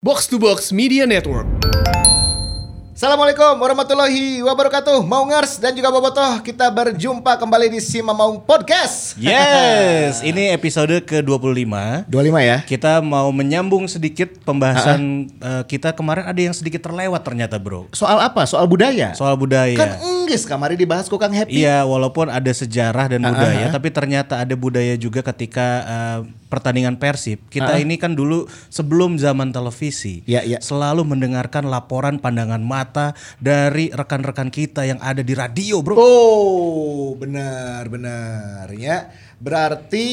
Box to Box Media Network. Assalamualaikum warahmatullahi wabarakatuh. Maungers dan juga Bobotoh Kita berjumpa kembali di Sima Maung Podcast. Yes, ini episode ke-25 25 ya? Kita mau menyambung sedikit pembahasan eh, kita kemarin ada yang sedikit terlewat ternyata bro. Soal apa? Soal budaya? Soal budaya. Kan enggis kamari dibahas kok Kang Happy. Iya, walaupun ada sejarah dan budaya, tapi ternyata ada budaya juga ketika eh, pertandingan Persib. Kita ini kan dulu sebelum zaman televisi, Iya, iya. selalu mendengarkan laporan pandangan mata dari rekan-rekan kita yang ada di radio, bro. Oh benar benar ya Berarti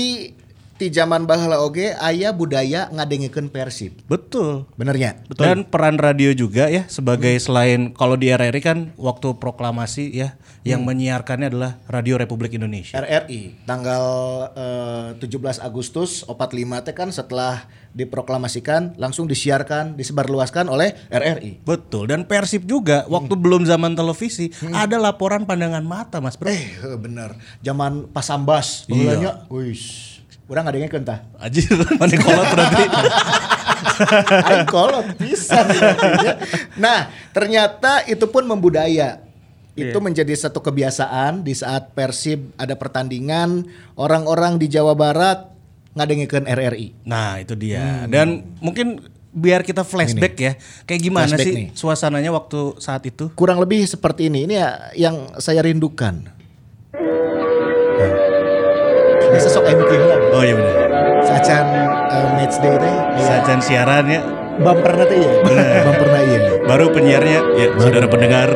di zaman baheula oge aya budaya ngadengikeun Persib Betul. Benernya? Dan peran radio juga ya sebagai selain kalau di RRI kan waktu proklamasi ya yang menyiarkannya adalah Radio Republik Indonesia. RRI tanggal eh, 17 Agustus 45 teh kan setelah diproklamasikan langsung disiarkan disebarluaskan oleh RRI Betul. Dan Persib juga waktu belum zaman televisi ada laporan pandangan mata, Mas Bro. Eh, eh, bener. Zaman Pasambas, Iya. baheulanya, wis. Urang ngadengkeun tah. Anjir, mana kolot berarti. Aing kolot bisa. nah, ternyata itu pun membudaya. Itu menjadi satu kebiasaan di saat Persib ada pertandingan, orang-orang di Jawa Barat ngadengikeun RRI. Nah, itu dia. Dan mungkin biar kita flashback ya. Kayak gimana Flashback sih nih. suasananya waktu saat itu? Kurang lebih seperti ini. Ini ya yang saya rindukan. Ini sosok MK lah. Oh iya benar. Sacan eh, match day teh. Sajian siaran ya. Bumper nanti ya. Bumper iya. Baru penyiarnya ya saudara pendengar.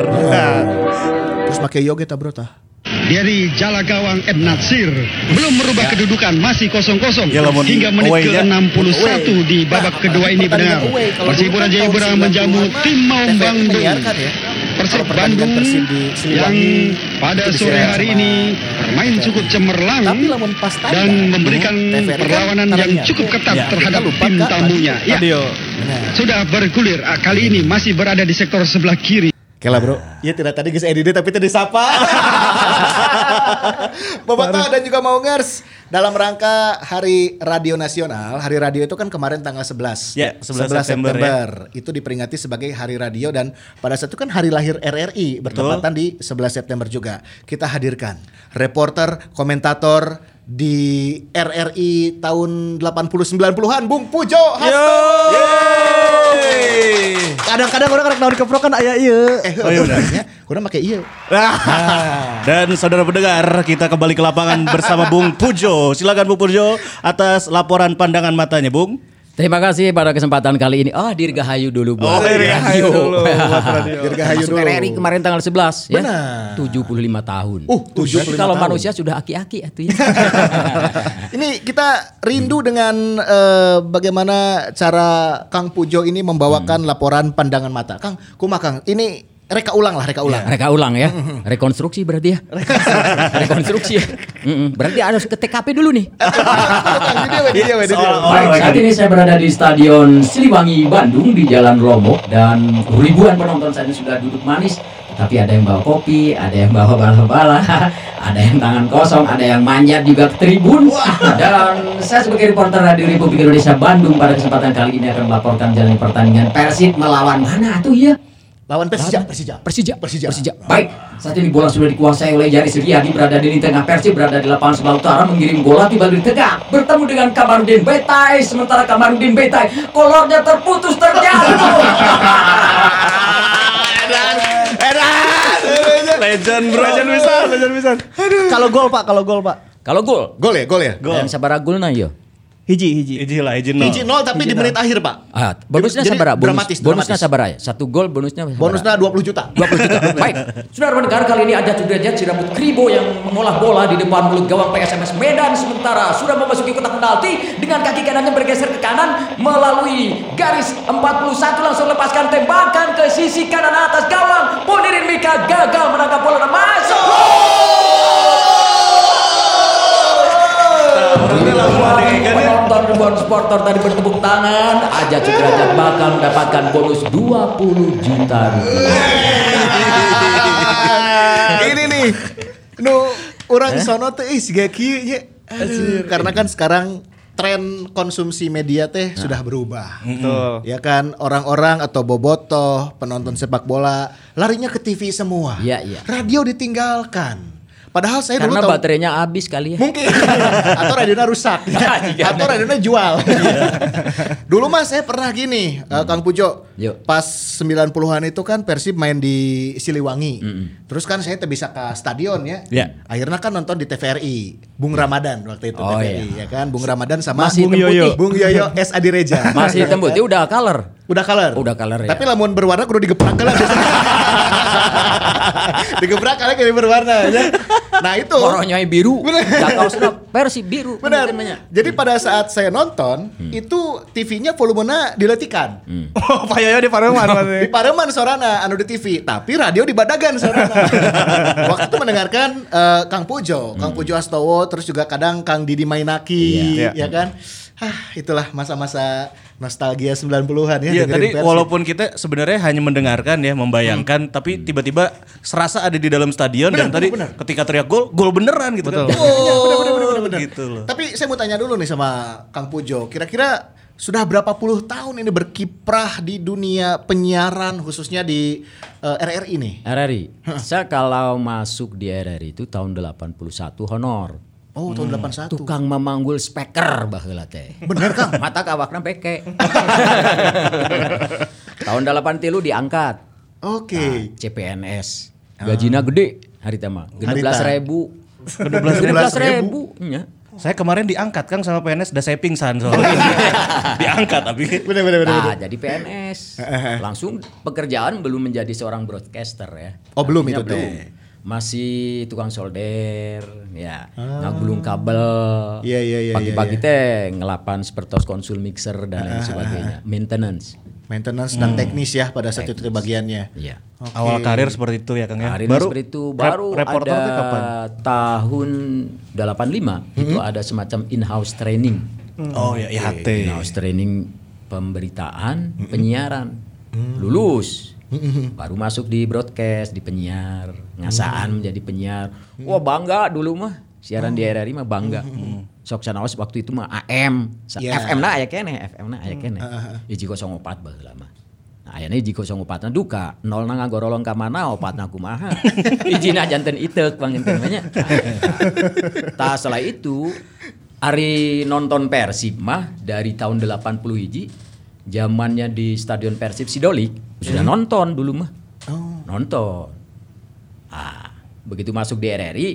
Terus pakai yoga ta bro tah. Dari Jala Gawang M. Natsir belum merubah kedudukan masih kosong-kosong Ya, hingga menit away-nya. ke-61 di babak kedua ini benar. kan Jayapura menjamu 90-an, tim Bandung. menyiarkan ya. Persib Bandung Persib di yang pada sore hari ini bermain TVRI. cukup cemerlang Tapi lamun pas tandang, dan memberikan TVRI kan perlawanan yang cukup ketat Ya, terhadap tim tamunya. Ya, sudah bergulir. Ah, Kali ini masih berada di sektor sebelah kiri. Kela bro, iya tidak tadi guys edit tapi tadi sapa. Bobotoh dan juga Maungers dalam rangka Hari Radio Nasional. Hari Radio itu kan kemarin tanggal 11. Ya, 11 September, ya. Itu diperingati sebagai Hari Radio dan pada saat itu kan hari lahir RRI bertepatan di 11 September juga. Kita hadirkan reporter, komentator di RRI tahun 80 90-an Bung Pujo Hasto. Kadang-kadang orang kadang tahun keprokan aya ieu. Eh, Oh, iya ya, kurang iya. Dan saudara pendengar, kita kembali ke lapangan bersama Bung Pujo. Silakan Bung Pujo atas laporan pandangan matanya, Bung. Terima kasih pada kesempatan kali ini. Ah, Dirgahayu dulu buat Oh, Dirgahayu dulu. Dirgahayu Masuk dulu. RRI kemarin tanggal 11 ya. Benar. 75 tahun. Uh, 75 Berarti kalau tahun. manusia sudah aki-aki atuh ya. Ini kita rindu dengan eh, bagaimana cara Kang Pujo ini membawakan laporan pandangan mata. Kang, kumaha Kang? Ini reka ulang lah, reka ulang. Reka ulang ya. Rekonstruksi berarti ya. Rekonstruksi ya. Mm-mm. Berarti harus ke TKP dulu nih. Saat ini saya berada di Stadion Siliwangi Bandung di Jalan Lombok dan ribuan penonton saat ini sudah duduk manis. Tapi ada yang bawa kopi, ada yang bawa bala-bala, ada yang tangan kosong, ada yang manjat juga ke tribun. Dan saya sebagai reporter Radio Republik Indonesia Bandung pada kesempatan kali ini akan melaporkan jalannya pertandingan Persib melawan mana tuh ya? Lawan Persija, Persija. Persija. Persija. Baik, saat ini bola sudah dikuasai oleh Jari Suryadi berada di lini tengah Persib berada di lapangan sebelah utara mengirim bola tiba di tengah bertemu dengan Kamarudin Betai sementara Kamarudin Betai kolornya terputus terjatuh. Legend, bro. Legend bisa, legend bisa. Kalau gol Pak, kalau gol Pak. Kalau gol, Gol ya, gol ya. yang sabara golna yo. Hiji, hiji. Izin lah, izin nol. Hiji nol tapi di menit akhir, Pak. Ah, bonusnya Jadi sabara? Bonus, dramatis, bonusnya dramatis. sabara ya? Satu gol bonusnya sabara? Bonusnya 20 juta. 20 juta. Baik. Saudara pendengar kali ini ada Sudrajat si rambut kribo yang mengolah bola di depan mulut gawang PSMS Medan sementara sudah memasuki kotak penalti dengan kaki kanannya bergeser ke kanan melalui garis 41 langsung lepaskan tembakan ke sisi kanan atas gawang. Ponirin Mika gagal menangkap bola dan masuk. Penonton ribuan supporter tadi bertepuk tangan. Aja Sudrajat bakal mendapatkan bonus 20 juta rupiah. Ini nih. Nu orang sono teh ih siga kieu nya. Aduh, karena kan sekarang tren konsumsi media teh sudah berubah. Betul. Ya kan orang-orang atau bobotoh penonton sepak bola larinya ke TV semua. Iya, iya. Radio ditinggalkan. Padahal saya Karena dulu tahu baterainya habis kali ya. mungkin atau radionya rusak Jika atau radionya jual. dulu mah saya pernah gini, eh, Kang Pujo. Yuk. Pas 90-an itu kan Persib main di Siliwangi. Terus kan saya bisa ke stadion ya. Ya. Akhirnya kan nonton di TVRI. Bung Ramadan waktu itu Oh, TVRI ya kan. Bung Ramadan sama Masih Bung Yoyo. Bung Yoyo S Adi Reja. Masih hitam putih udah color. Udah color. Udah color, ya. Tapi lamun berwarna kudu digeprak lah. digeprak kali berwarna ya. Nah itu. Koronya biru. Bener. Jakau Persib biru. Benar. Kan. Jadi pada saat saya nonton, itu TV-nya volumenya diletikan. Oh, Pak Yoyo di Pareman Di. Pareman sorana anu di TV, tapi radio di Badagan sorana. Waktu itu mendengarkan eh, Kang Pujo, Kang Pujo Astowo, terus juga kadang Kang Didi Mainaki, Iya. ya kan? Ah, itulah masa-masa nostalgia 90-an ya. Iya tadi Persib. walaupun kita sebenarnya hanya mendengarkan ya, membayangkan, tapi tiba-tiba serasa ada di dalam stadion dan tadi ketika teriak gol, gol beneran gitu kan. Oh, bener, bener, bener, bener, bener. Gitu loh. Tapi saya mau tanya dulu nih sama Kang Pujo, kira-kira sudah berapa puluh tahun ini berkiprah di dunia penyiaran khususnya di eh, RRI nih? RRI. Saya kalau masuk di RRI itu tahun 81 honor. Oh, tahun 81. Tukang memanggul speaker baheula teh. Bener, Kang? Mata kawakna beke. tahun 83 diangkat. Oke. Nah, CPNS. Gajina gede hari tama. Harita. 16 ribu. 16.000. ribu. Ya. Saya kemarin diangkat Kang sama PNS, udah saya pingsan soalnya. diangkat tapi. Bener, bener, bener. Nah, jadi PNS. Langsung pekerjaan belum menjadi seorang broadcaster ya. Oh, belum Artinya itu teh. Masih tukang solder, ya, ngagulung kabel. Iya, iya, iya, Pagi-pagi iya, teh ngelapan sepertos konsul mixer dan lain sebagainya. Maintenance. Maintenance dan teknis ya pada saat itu bagiannya. Iya. Oke. Awal karir seperti itu ya Kang ya. Hari ini seperti itu baru rep- ada kapan? tahun 85 itu ada semacam in-house training. Oh ya IHT. In-house training pemberitaan, penyiaran. Lulus. Baru masuk di broadcast, di penyiar, ngasaan menjadi penyiar. Wah, bangga dulu mah. Siaran di RRI mah bangga. Sok sanaos waktu itu mah AM. Ya. FM na aya keneh, FM na aya keneh. Hiji 04 baheula mah. Nah, ayana hiji 04 na duka, nol na ngagorolong ka mana opatna kumaha. Hijina janten itek panginten nya. Tah setelah itu Ari nonton Persib mah dari tahun 80 hiji zamannya di Stadion Persib Sidolik sudah nonton dulu mah. Nonton. Ah, begitu masuk di RRI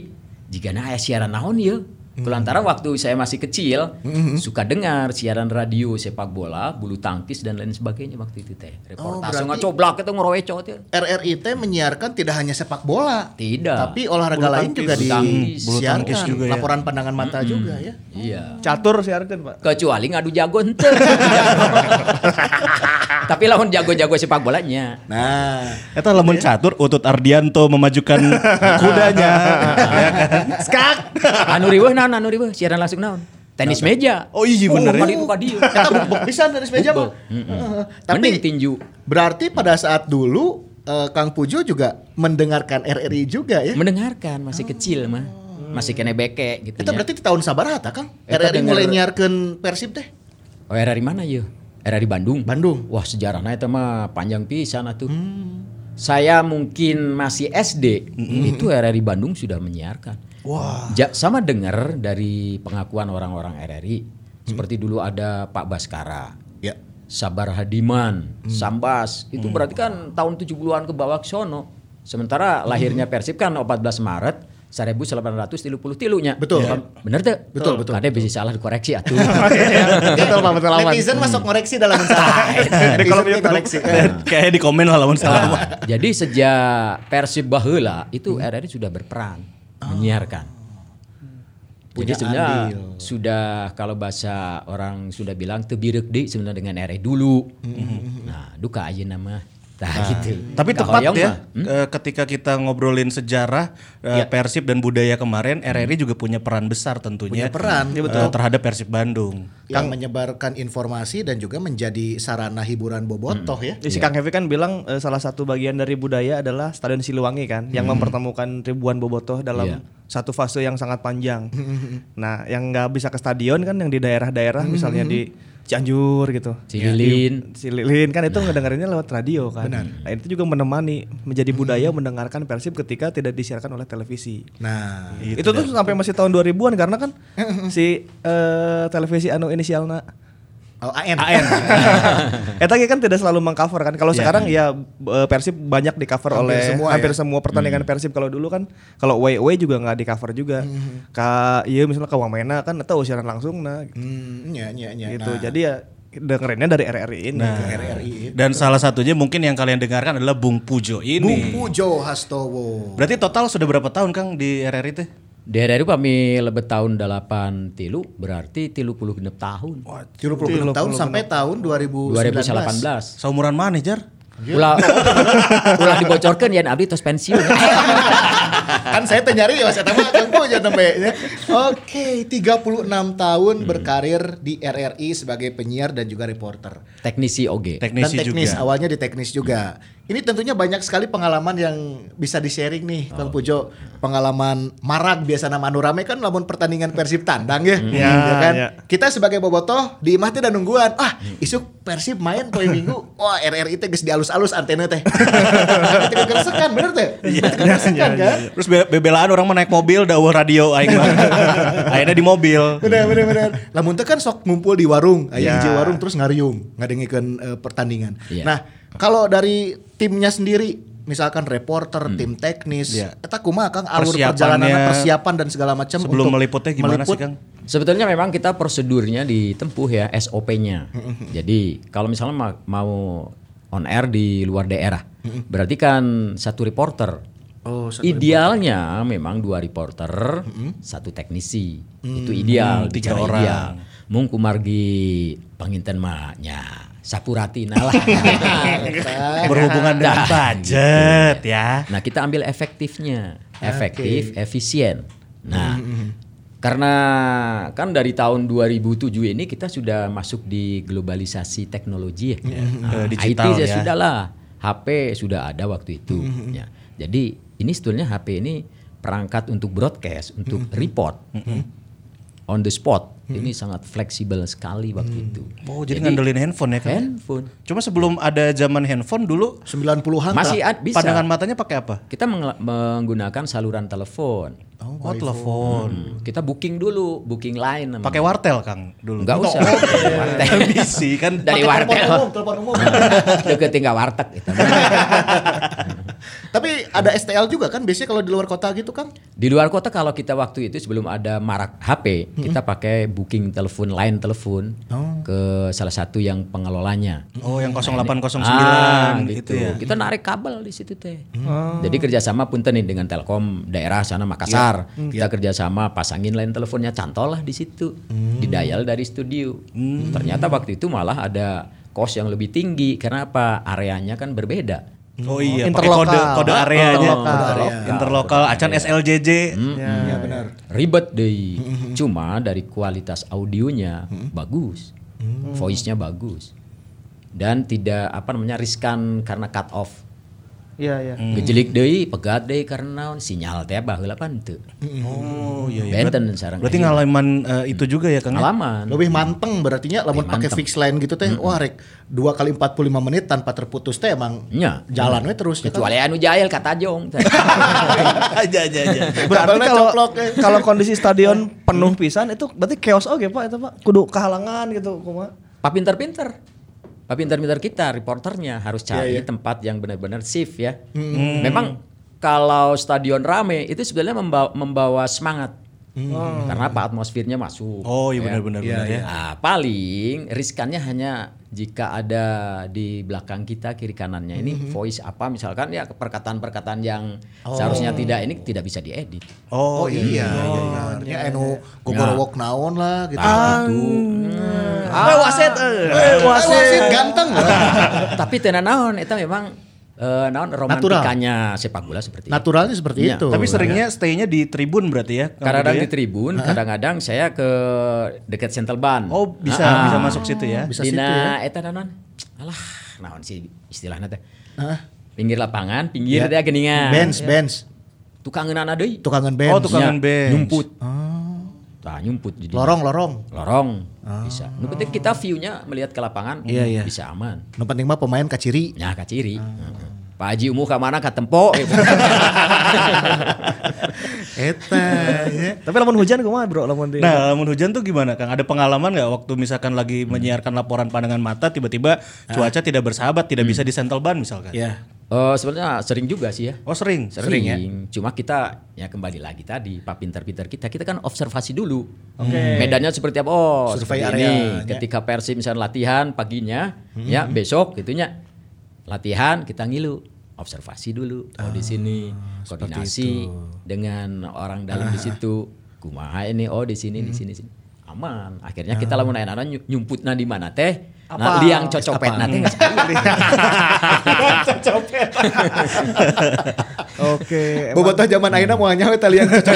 jika na aya siaran naon ya. Kulantaran waktu saya masih kecil suka dengar siaran radio sepak bola, bulu tangkis dan lain sebagainya waktu itu teh. Reportase berarti- ngocoblak itu ngeroweco teh. RRI teh menyiarkan tidak hanya sepak bola. Tidak. Tapi olahraga Bulu lain tangkis. juga Bulu tangkis. Bulu tangkis juga ya. Laporan pandangan mata juga ya. Iya. Catur siarkan, Pak. kecuali ngadu jago ente. Tapi lawan jago-jago sepak bolanya. Nah, Eta lamun catur Utut Ardianto memajukan kudanya. skak. Anu riweuh naon anu riweuh siaran langsung naon? Tenis meja. Oh iya bener ya. Kali buka dia. Kita buk bisa dari meja mah. Heeh. Mending Tapi tinju. berarti pada saat dulu eh, Kang Pujo juga mendengarkan RRI juga ya. Mendengarkan masih kecil mah. Masih kena beke gitu Itu ya. berarti di tahun sabaraha Kang? Eta RRI mulai nyiarkeun Persib teh. Oh, RRI mana ya? RRI Bandung. Bandung. Wah, sejarahnya itu mah panjang pisan atuh. Saya mungkin masih SD, itu RRI Bandung sudah menyiarkan. Wah. Ja- sama dengar dari pengakuan orang-orang RRI. Seperti dulu ada Pak Baskara, Ya. Sabar Hadiman, Sambas. Itu berarti kan tahun 70-an ke bawah sono. Sementara lahirnya Persib kan 14 Maret 1833 tilunya. Betul. Ya, Bener tuh? Betul, betul. Kadang bisa salah dikoreksi atuh. Betul, Pak, betul aman. Netizen masuk ngoreksi dalam salah. Kolom ge YouTube. ngoreksi. Kayak di komen lah lamun salah. Nah, jadi sejak Persib baheula itu RRI sudah berperan menyiarkan. Jadi Punya sebenarnya andil. sudah kalau bahasa orang sudah bilang tebirek deh sebenarnya dengan RRI dulu. Nah, duka aja nama Nah, gitu. Tapi Nggak tepat ya. Hmm? eh, ketika kita ngobrolin sejarah eh, Persib dan budaya kemarin, RRI juga punya peran besar tentunya. Punya peran. eh, Iya, terhadap Persib Bandung. yang menyebarkan informasi dan juga menjadi sarana hiburan bobotoh ya. Jadi si Kang Hevi kan bilang salah satu bagian dari budaya adalah Stadion Siliwangi kan yang mempertemukan ribuan bobotoh dalam Iya. satu fase yang sangat panjang. nah, yang nggak bisa ke stadion kan yang di daerah-daerah misalnya di Cianjur gitu. Cililin. Di Cililin kan itu ngedengerinnya lewat radio kan. Nah, itu juga menemani menjadi budaya mendengarkan Persib ketika tidak disiarkan oleh televisi. Nah, itu, tuh sampai masih tahun 2000-an karena kan si eh, televisi anu inisialna oh, AN. Eta ge kan tidak selalu mengcover kan. Kalau sekarang ya eh, Persib banyak di cover Hampir oleh semua hampir ya. semua pertandingan Persib. Kalau dulu kan kalau away away juga nggak di cover juga. Ka iya misalnya ke Wamena kan atau siaran langsung nah Hmm, ya, ya, ya. gitu. Nah, Jadi ya dengerinnya dari RRI ini. Nah, RRI. Dan salah satunya mungkin yang kalian dengarkan adalah Bung Pujo Bung ini. Pujo Hastowo. Berarti total sudah berapa tahun Kang di RRI teh? Di hari kami lebet tahun 8 tilu berarti tilu puluh genep tahun. 36 tahun sampai tahun 2019. 2018. Seumuran mana Jar? Ulah ulah dibocorkan ya abdi tos pensiun. kan saya teh nyari ya saya mah Kang Pujo tempe. Oke, 36 tahun berkarir di RRI sebagai penyiar dan juga reporter. Teknisi oge. Teknisi dan teknis juga. awalnya di teknis juga. Ini tentunya banyak sekali pengalaman yang bisa di-sharing nih Kang Pujo. Pengalaman marag biasa nama anu rame kan lamun pertandingan Persib tandang ya. Ya, Ya kan? ya. Kita sebagai bobotoh di imah teh dan nungguan. Ah, isuk Persib main poe Minggu. Wah, RRI teh geus dialus-alus antena teh. Itu kegersekan bener teh. Itu kegersekan kan? Terus be- bebelaan orang mau naik mobil dawuh radio aing mah. Akhirnya di mobil. Bener bener bener. Lamun teh kan sok ngumpul di warung, aya Ya. hiji warung terus ngariung, ngadengikeun eh, pertandingan. Iya. Nah, kalau dari timnya sendiri misalkan reporter, Hmm. tim teknis, Iya. eta kumaha Kang alur perjalanan persiapan dan segala macam Sebelum untuk meliputnya gimana meliput? sih Kang? Sebetulnya memang kita prosedurnya ditempuh ya SOP-nya. Jadi kalau misalnya ma- mau on air di luar daerah, berarti kan satu reporter. Oh, satu Idealnya memang dua reporter, satu teknisi. Itu ideal, Hmm, tiga orang. ideal. Mung kumargi panginten mahnya sapuratina lah. Berhubungan dengan Dah, budget ya. Nah, kita ambil efektifnya, efektif, efisien. Nah, karena kan dari tahun 2007 ini kita sudah masuk di globalisasi teknologi ya. Nah, Eh, digital IT ya ya. sudah lah, HP sudah ada waktu itu. Ya. Jadi ini sebetulnya HP ini perangkat untuk broadcast, untuk report. On the spot. Ini sangat fleksibel sekali waktu itu. Oh, jadi, ngandelin handphone ya kan? handphone. Cuma sebelum ada zaman handphone dulu 90-an Masih bisa. pandangan matanya pakai apa? Kita meng- menggunakan saluran telepon. Oh, telepon. Hmm, Kita booking dulu, booking line. namanya. Pakai wartel Kang dulu. Enggak usah. Warteg. Bisi kan Dari telepon wartel. umum, telepon umum. Deket tinggal warteg gitu. Tapi ada STL juga kan biasanya kalau di luar kota gitu Kang? Di luar kota kalau kita waktu itu sebelum ada marak HP, kita pakai booking telepon line telepon ke salah satu yang pengelolanya. Oh, yang 0809 Ah, gitu gitu. ya. Kita narik kabel di situ teh. Jadi kerjasama punten nih dengan Telkom daerah sana Makassar. Kita kerjasama pasangin line teleponnya cantol lah di situ. Di dial dari studio. Ternyata waktu itu malah ada kos yang lebih tinggi. Karena apa? Areanya kan berbeda. Oh iya, pakai Interlokal. kode kode Ah, areanya. interlokal. Interlokal, acan SLJJ. Iya benar. Ribet deh. Cuma dari kualitas audionya bagus. Voice-nya bagus. Dan tidak apa namanya riskan karena cut off. Iya, iya. Gejelik deui, pegat deui karena naon, sinyal teh baheula pan teu. Oh iya iya. Benten sareng. Berarti ngalaman eh, itu juga ya Kang? ya? pengalaman. Lebih manteng berartinya lamun Lebih pakai fix line gitu teh, wah rek 2 kali 45 menit tanpa terputus teh emang Nya. jalan we terus ya? Kecuali anu jahil kata Jong. Aja aja aja. Berarti kalau eh. kalau kondisi stadion penuh pisan itu berarti chaos oke Pak itu Pak. Kudu kehalangan gitu kumaha. Pak pinter-pinter. Pak pinter-pinter kita, reporternya harus Iya, cari tempat yang benar-benar safe ya. Memang kalau stadion rame itu sebenarnya membawa, membawa semangat. Karena apa atmosfernya masuk. Oh iya ya. benar benar benar ya. Nah, paling riskannya hanya jika ada di belakang kita kiri kanannya ini voice apa misalkan ya perkataan-perkataan yang seharusnya tidak ini tidak bisa diedit. Oh Oh, iya, iya, iya. Ya anu gogorowok naon lah gitu. Gitu. Eh wasit eh. Wasit ganteng. Tapi tenan naon eta memang eh naon romantikanya sepak bola seperti itu. Naturalnya seperti Iya. itu. Tapi seringnya stay-nya di tribun berarti ya? Kadang-kadang di ya? tribun, kadang-kadang saya ke dekat Central Ban. Oh, bisa Ah. bisa masuk situ ya. Bisa situ Dina ya. eta naon? Alah, naon sih istilahnya teh? Pinggir lapangan, pinggir Ya. teh geningan. Bench, bench. Tukangeunana deui. Tukangan bench. Oh, tukangan Nya, bench. Nyumput. Tah, nyumput jadi. Lorong, lorong. Lorong. Bisa. Nu penting kita view-nya melihat ke lapangan Iya, iya. bisa aman. Nu penting mah pemain kaciri. Nya ka ciri. Heeh. Pak Haji Umuh ka mana ka tempo. Eh, Eta ya. Tapi lamun hujan kumaha bro lamun di Nah, lamun hujan tuh gimana Kang? Ada pengalaman nggak waktu misalkan lagi menyiarkan laporan pandangan mata tiba-tiba cuaca tidak bersahabat, tidak bisa disentel ban misalkan? Ya. Eh, sebenarnya sering juga sih ya. Oh sering, Sering, ya. Cuma kita ya kembali lagi tadi Pak pintar-pintar kita kita kan observasi dulu. Medannya seperti apa? Oh, Survei seperti area, ini. ya. Ketika Persib misalnya latihan paginya, ya besok gitunya latihan kita ngilu observasi dulu. Oh di sini koordinasi dengan orang dalam di situ. Kumaha ini? Oh di sini di sini sini. Aman. Akhirnya kita lamun nana nyumputna di mana teh? Nah, Apa? liang cocopet nanti nggak Oke. Bobotoh zaman ayeuna mau nyawa tali yang cocok.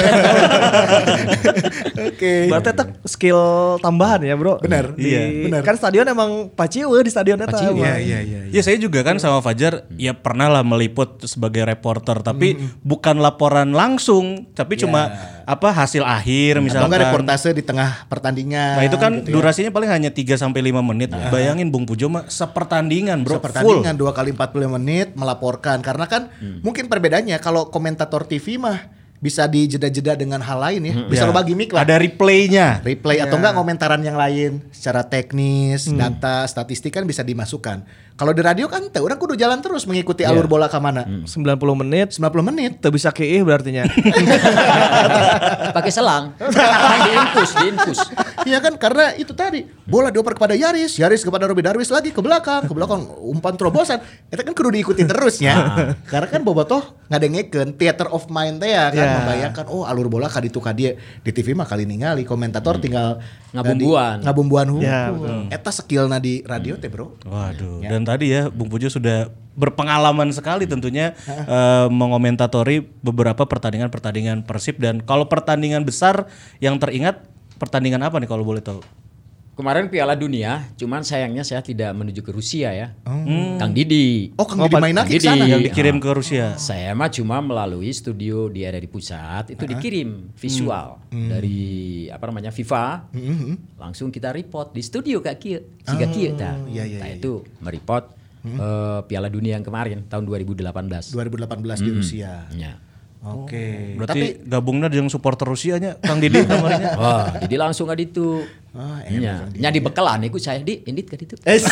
Oke. Berarti itu skill tambahan ya bro. Benar, Di- iya, benar. Kan stadion emang paciu di stadion eta. Bang. Iya, iya, iya. Ya saya juga kan sama Fajar ya pernah lah meliput sebagai reporter tapi bukan laporan langsung tapi cuma apa hasil akhir Atau misalkan. enggak reportase di tengah pertandingan. Nah itu kan gitu ya. durasinya paling hanya 3 sampai 5 menit. Bayangin Bung Pujo mah sepertandingan bro, full. pertandingan dua kali 45 menit melaporkan karena kan mungkin perbedaannya kalau komentator TV mah bisa dijeda-jeda dengan hal lain ya. Bisa Ya. lo bagi mic lah. Ada replaynya. replay atau enggak komentaran yang lain secara teknis, data, statistik kan bisa dimasukkan. Kalau di radio kan teh orang kudu jalan terus mengikuti alur bola ke mana. 90 menit 90 menit. Tuh bisa kiih berartinya. pakai selang. diinfus, diinfus. Iya kan karena itu tadi bola dioper kepada Yaris, Yaris kepada Robi Darwis lagi ke belakang, ke belakang umpan terobosan. Itu kan kudu diikuti terus ya. karena kan bobotoh ngadengekeun theater of mind teh ya kan Ya. membayangkan oh alur bola ka ditu ka dieu. Di TV mah kali ningali komentator tinggal Ngabumbuan. di- ngabumbuan hukum. Ya, Eta skillna di radio teh, Bro. Waduh. Dan tadi ya Bung Pujo sudah berpengalaman sekali tentunya eh, mengomentatori beberapa pertandingan-pertandingan Persib dan kalau pertandingan besar yang teringat pertandingan apa nih kalau boleh tahu? Kemarin Piala Dunia, cuman sayangnya saya tidak menuju ke Rusia ya. Kang Didi. Oh, Kang Didi Mainaki ke sana. Didi. Yang dikirim ke Rusia. Saya mah cuma melalui studio di RRI Pusat itu dikirim visual dari apa namanya FIFA. Langsung kita report di studio Kak Kieu. Siga Kieu tah. iya, iya, Tah iya. itu mereport eh, Piala Dunia yang kemarin tahun 2018. 2018 di Rusia. Ya. Oke. Berarti gabungnya dengan supporter Rusianya Kang Didi kamarnya. Wah, jadi langsung ada itu. Ah, Nya, nya di bekelan iku saya di indit kan itu. Eh,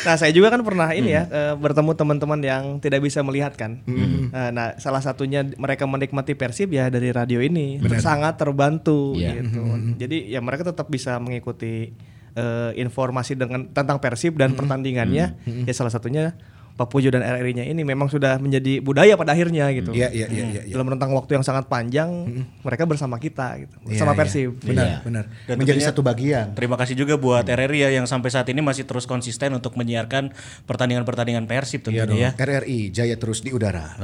Nah saya juga kan pernah ini ya eh, bertemu teman-teman yang tidak bisa melihat kan. Eh, nah salah satunya mereka menikmati Persib ya dari radio ini sangat terbantu Iya. gitu. Jadi ya mereka tetap bisa mengikuti eh, informasi dengan tentang Persib dan pertandingannya. Ya salah satunya Pak Pujo dan RRI-nya ini memang sudah menjadi budaya pada akhirnya gitu. Iya, iya, iya, iya, iya. Dalam rentang waktu yang sangat panjang mereka bersama kita gitu. Iya, Bersama iya. Persib. Benar, Iya. benar. Dan Menjadi tentunya- satu bagian. Terima kasih juga buat RRI ya yang sampai saat ini masih terus konsisten untuk menyiarkan pertandingan-pertandingan Persib Iya tentunya ya. RRI jaya terus di udara.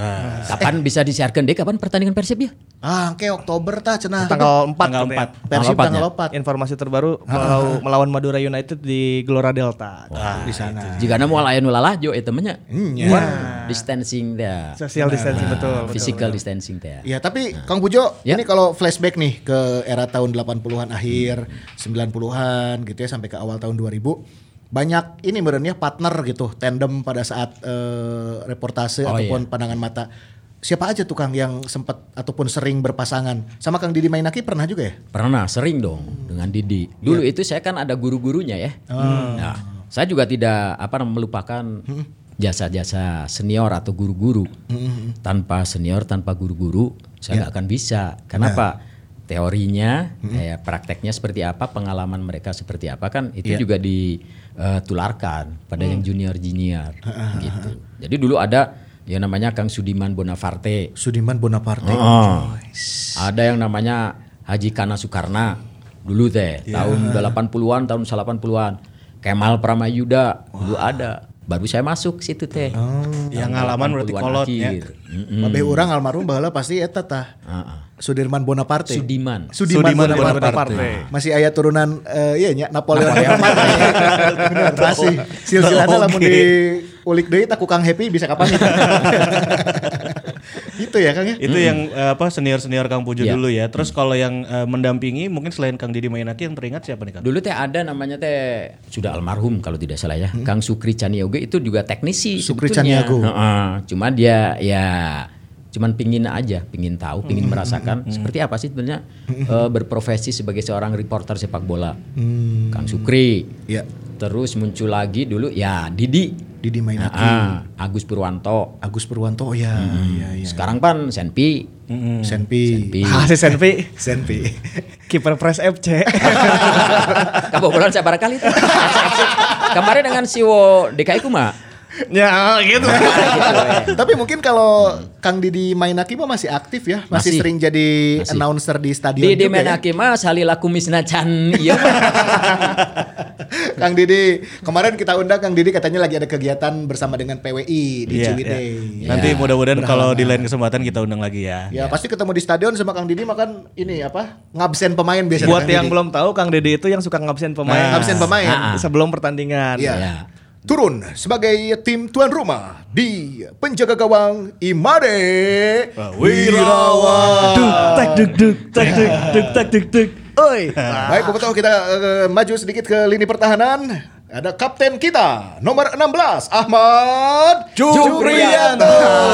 Kapan bisa disiarkan deh? Kapan pertandingan Persib ya? Ah, ke Oktober tah cenah. Tanggal 4 Tanggal katanya. 4. Persib Tanggal tanggal empatnya. 4 Informasi terbaru melau- melawan Madura United di Gelora Delta. di sana. Jika mau layan ulalah jo itu temennya. Ya. Distancing dah. Social distancing betul. betul. Physical distancing teh. Ya, tapi Kang Pujo, Ya. ini kalau flashback nih ke era tahun 80-an akhir, 90-an gitu ya sampai ke awal tahun 2000 banyak ini merenya partner gitu, tandem pada saat eh, reportase Oh, ataupun pandangan mata. Siapa aja tuh Kang yang sempat ataupun sering berpasangan? Sama Kang Didi Mainaki pernah juga ya? Pernah sering dong dengan Didi. Dulu itu saya kan ada guru-gurunya ya. Nah, saya juga tidak apa melupakan jasa-jasa senior atau guru-guru. Tanpa senior, tanpa guru-guru, saya nggak akan bisa. Kenapa? Teorinya, eh, prakteknya seperti apa, pengalaman mereka seperti apa kan itu juga ditularkan pada yang junior junior gitu. Jadi dulu ada yang namanya Kang Sudiman Bonafarte. Sudiman Bonaparte. Oh. Ada yang namanya Haji Kana Sukarna dulu teh tahun 80-an tahun 80-an. Kemal Pramayuda dulu ada. Baru saya masuk situ teh. Yang ngalaman berarti 80-an kolot akhir. ya. Mm-mm. Babeh orang almarhum baheula pasti eta tah. Heeh. Sudirman Bonaparte. Sudiman. Sudiman, Sudiman Bonaparte. Bonaparte. Masih ayat turunan eh, iya nya Napoleon Bonaparte. Bener masih. Silsilahna lamun di ulik deui tak kukang happy bisa kapan. Itu ya Kang ya. Itu yang eh, apa senior-senior Kang Pujo Iya. dulu ya. Terus kalau yang eh, mendampingi mungkin selain Kang Didi Mainaki yang teringat siapa nih Kang? Dulu teh ada namanya teh sudah almarhum kalau tidak salah ya. Kang Sukri Caniago itu juga teknisi Sukri sebetulnya. Caniago. Heeh. Cuma dia ya cuman pingin aja, pingin tahu, pingin merasakan seperti apa sih sebenarnya eh, berprofesi sebagai seorang reporter sepak bola. Kang Sukri. Iya. Terus muncul lagi dulu ya Didi. Didi Mainaki. Ah, Agus Purwanto. Agus Purwanto oh ya, iya iya. Sekarang pan Senpi. Senpi. Senpi. Ah, si Senpi, Senpi. kiper Pres FC. Kabobolan saya barangkali. Kemarin dengan Siwo DKI Kuma. Ya gitu. Gitu, eh. Tapi mungkin kalau Kang Didi Mainaki mah masih aktif ya, masih, Masih. sering jadi Masih. announcer di stadion Di juga di ya. Menaki mas halila kumisna can iya Kang Didi, kemarin kita undang Kang Didi katanya lagi ada kegiatan bersama dengan PWI di Iya, Ciwidey. iya. Nanti mudah-mudahan kalau di lain kesempatan kita undang lagi ya. Ya, pasti ketemu di stadion sama Kang Didi makan ini apa? Ngabsen pemain biasanya. Buat Kang yang Didi. belum tahu Kang Dede itu yang suka ngabsen pemain. Nah, ngabsen pemain. Ah, Sebelum pertandingan. Iya. Ya. Turun sebagai tim tuan rumah di penjaga gawang Imade Wirawan. Duk tak duk duk tak duk duk tak duk duk. Oi. Baik, Bapak tahu kita eh, maju sedikit ke lini pertahanan. Ada kapten kita nomor 16 Ahmad Juprianto.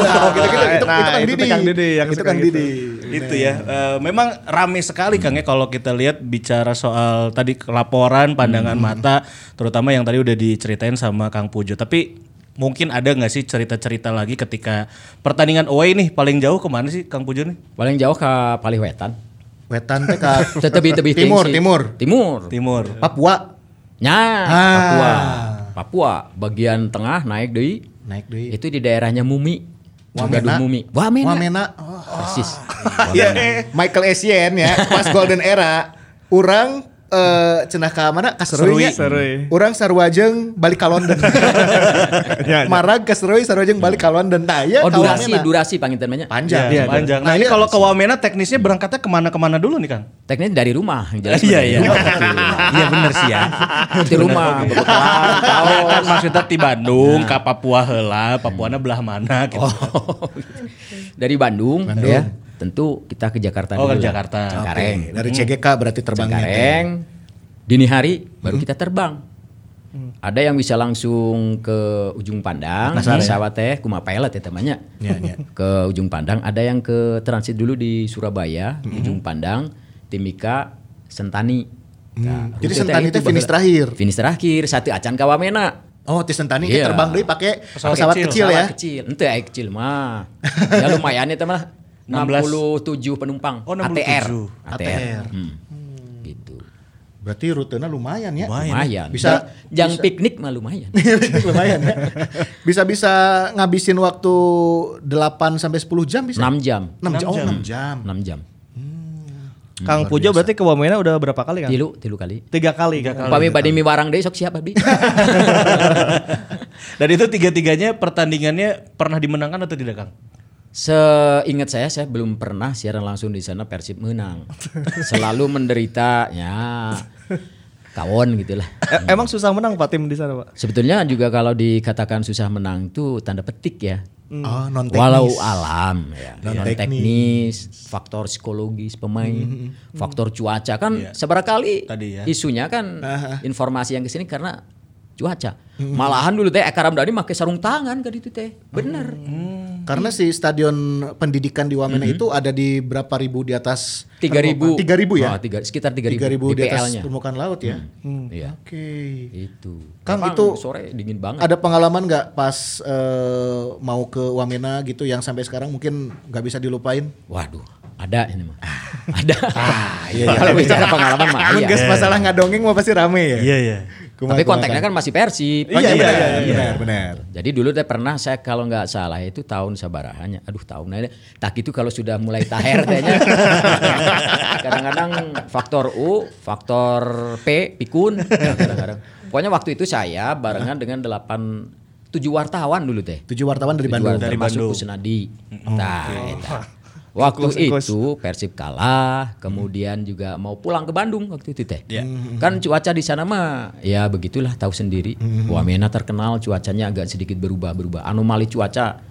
Nah, gitu-gitu. itu, Nah, itu Kang itu Didi. Kang Didi yang itu Kang gitu. Didi. Itu ya. Eh, memang rame sekali Kang ya kalau kita lihat bicara soal tadi laporan, pandangan mata, terutama yang tadi udah diceritain sama Kang Pujo. Tapi mungkin ada nggak sih cerita-cerita lagi ketika pertandingan away nih paling jauh ke mana sih Kang Pujo nih? paling jauh ke Paliwetan Wetan teh ka tetebi tebi Timur, timur. timur Timur. Papua nya Ah. Papua Papua bagian tengah naik deui naik deui. itu di daerahnya Mumi Wamena. Mumi Wamena, Wamena. Oh. persis Iya, Michael Essien ya, pas Golden Era. Urang eh cenah ka mana? Ka Seruy. nya. Seruy. Urang sarwajeng balik ka London. Ya, ya. Marag ka Seruy, sarwajeng balik ka London. Nah, ya oh durasi Wamena. durasi panginten banyak panjang. Iya, panjang. Nah, ini kalau ke Wamena teknisnya berangkatnya ke mana-kemana dulu nih Kang? teknisnya dari rumah jelas Iya iya. Iya bener sih ya. di rumah bekal Tahu kan maksudnya di Bandung, ke Papua heula, Papuana belah mana gitu. Oh, dari Bandung, Bandung. ya tentu kita ke Jakarta Oh, ke dulu lah. Jakarta. Cengkareng Oke, Dari CGK berarti terbangnya. Cengkareng dini hari baru kita terbang ada yang bisa langsung ke ujung pandang Makassar, ya? pesawat teh kuma pilot ya temannya Iya, iya. ke ujung pandang ada yang ke transit dulu di Surabaya ujung pandang Timika Sentani Nah, Hmm. Jadi rute Sentani itu finish terakhir. finish terakhir satu acan ke Wamena Oh, di Sentani Iya. terbang deui pakai Pesawat pesawat, kecil. kecil, ya. Pesawat kecil ente aya kecil mah ya lumayan itu mah 67 penumpang Oh, 67. ATR ATR. Hmm. gitu Berarti rutenya lumayan ya. Lumayan. lumayan Bisa- bisa yang piknik mah lumayan lumayan ya. Bisa-bisa ngabisin waktu 8 sampai 10 jam bisa. 6 jam 6 jam. Oh, jam. 6 jam. 6 jam Kang Pujo berarti ke Wamena udah berapa kali Kang? tilu tilu kali Tiga kali. Tiga kali. Upami bade mi barang deh sok siapa bi Dan itu tiga-tiganya pertandingannya pernah dimenangkan atau tidak Kang? Seingat saya saya belum pernah siaran langsung di sana Persib menang. Selalu menderita ya kawon gitulah. E- emang susah menang Pak tim di sana Pak? Sebetulnya juga kalau dikatakan susah menang itu tanda petik ya. Oh, non teknis. Walau alam ya, Non non teknis, faktor psikologis pemain, faktor cuaca kan Iya. seberapa kali Tadi ya. isunya kan informasi yang ke sini karena cuaca. Malahan dulu teh Eka Ramdhani pakai sarung tangan kan itu teh. Bener. Karena si stadion pendidikan di Wamena itu ada di berapa ribu di atas Tiga ribu. Tiga ribu ya? Oh, tiga, sekitar tiga ribu. 3000 di atas permukaan laut ya. Iya. Oke. Itu. Kang, Memang itu sore dingin banget. Ada pengalaman nggak pas eh, mau ke Wamena gitu yang sampai sekarang mungkin nggak bisa dilupain? Waduh, ada ini mah. ada. iya, iya. Kalau bicara pengalaman mah iya. masalah ngadongeng mah pasti rame ya. Iya iya. Ke Kumaha, Tapi kontaknya kan masih Persib. Oh, iya, Iya, benar, iya, iya. benar, benar. Jadi dulu teh pernah saya kalau nggak salah itu tahun sabarahannya. Aduh tahunnya tak itu kalau sudah mulai taher tehnya. kadang-kadang faktor U, faktor P, pikun. Kadang-kadang. Pokoknya waktu itu saya barengan dengan delapan tujuh wartawan dulu teh. Tujuh wartawan dari Tujuh Bandung. wartawan Dari termasuk Bandung. Kusnadi. Nah, eta. Waktu ingkus. itu Persib kalah, kemudian juga mau pulang ke Bandung waktu itu teh. Iya. Kan cuaca di sana mah ya begitulah tahu sendiri. Wamena terkenal cuacanya agak sedikit berubah-berubah. Anomali cuaca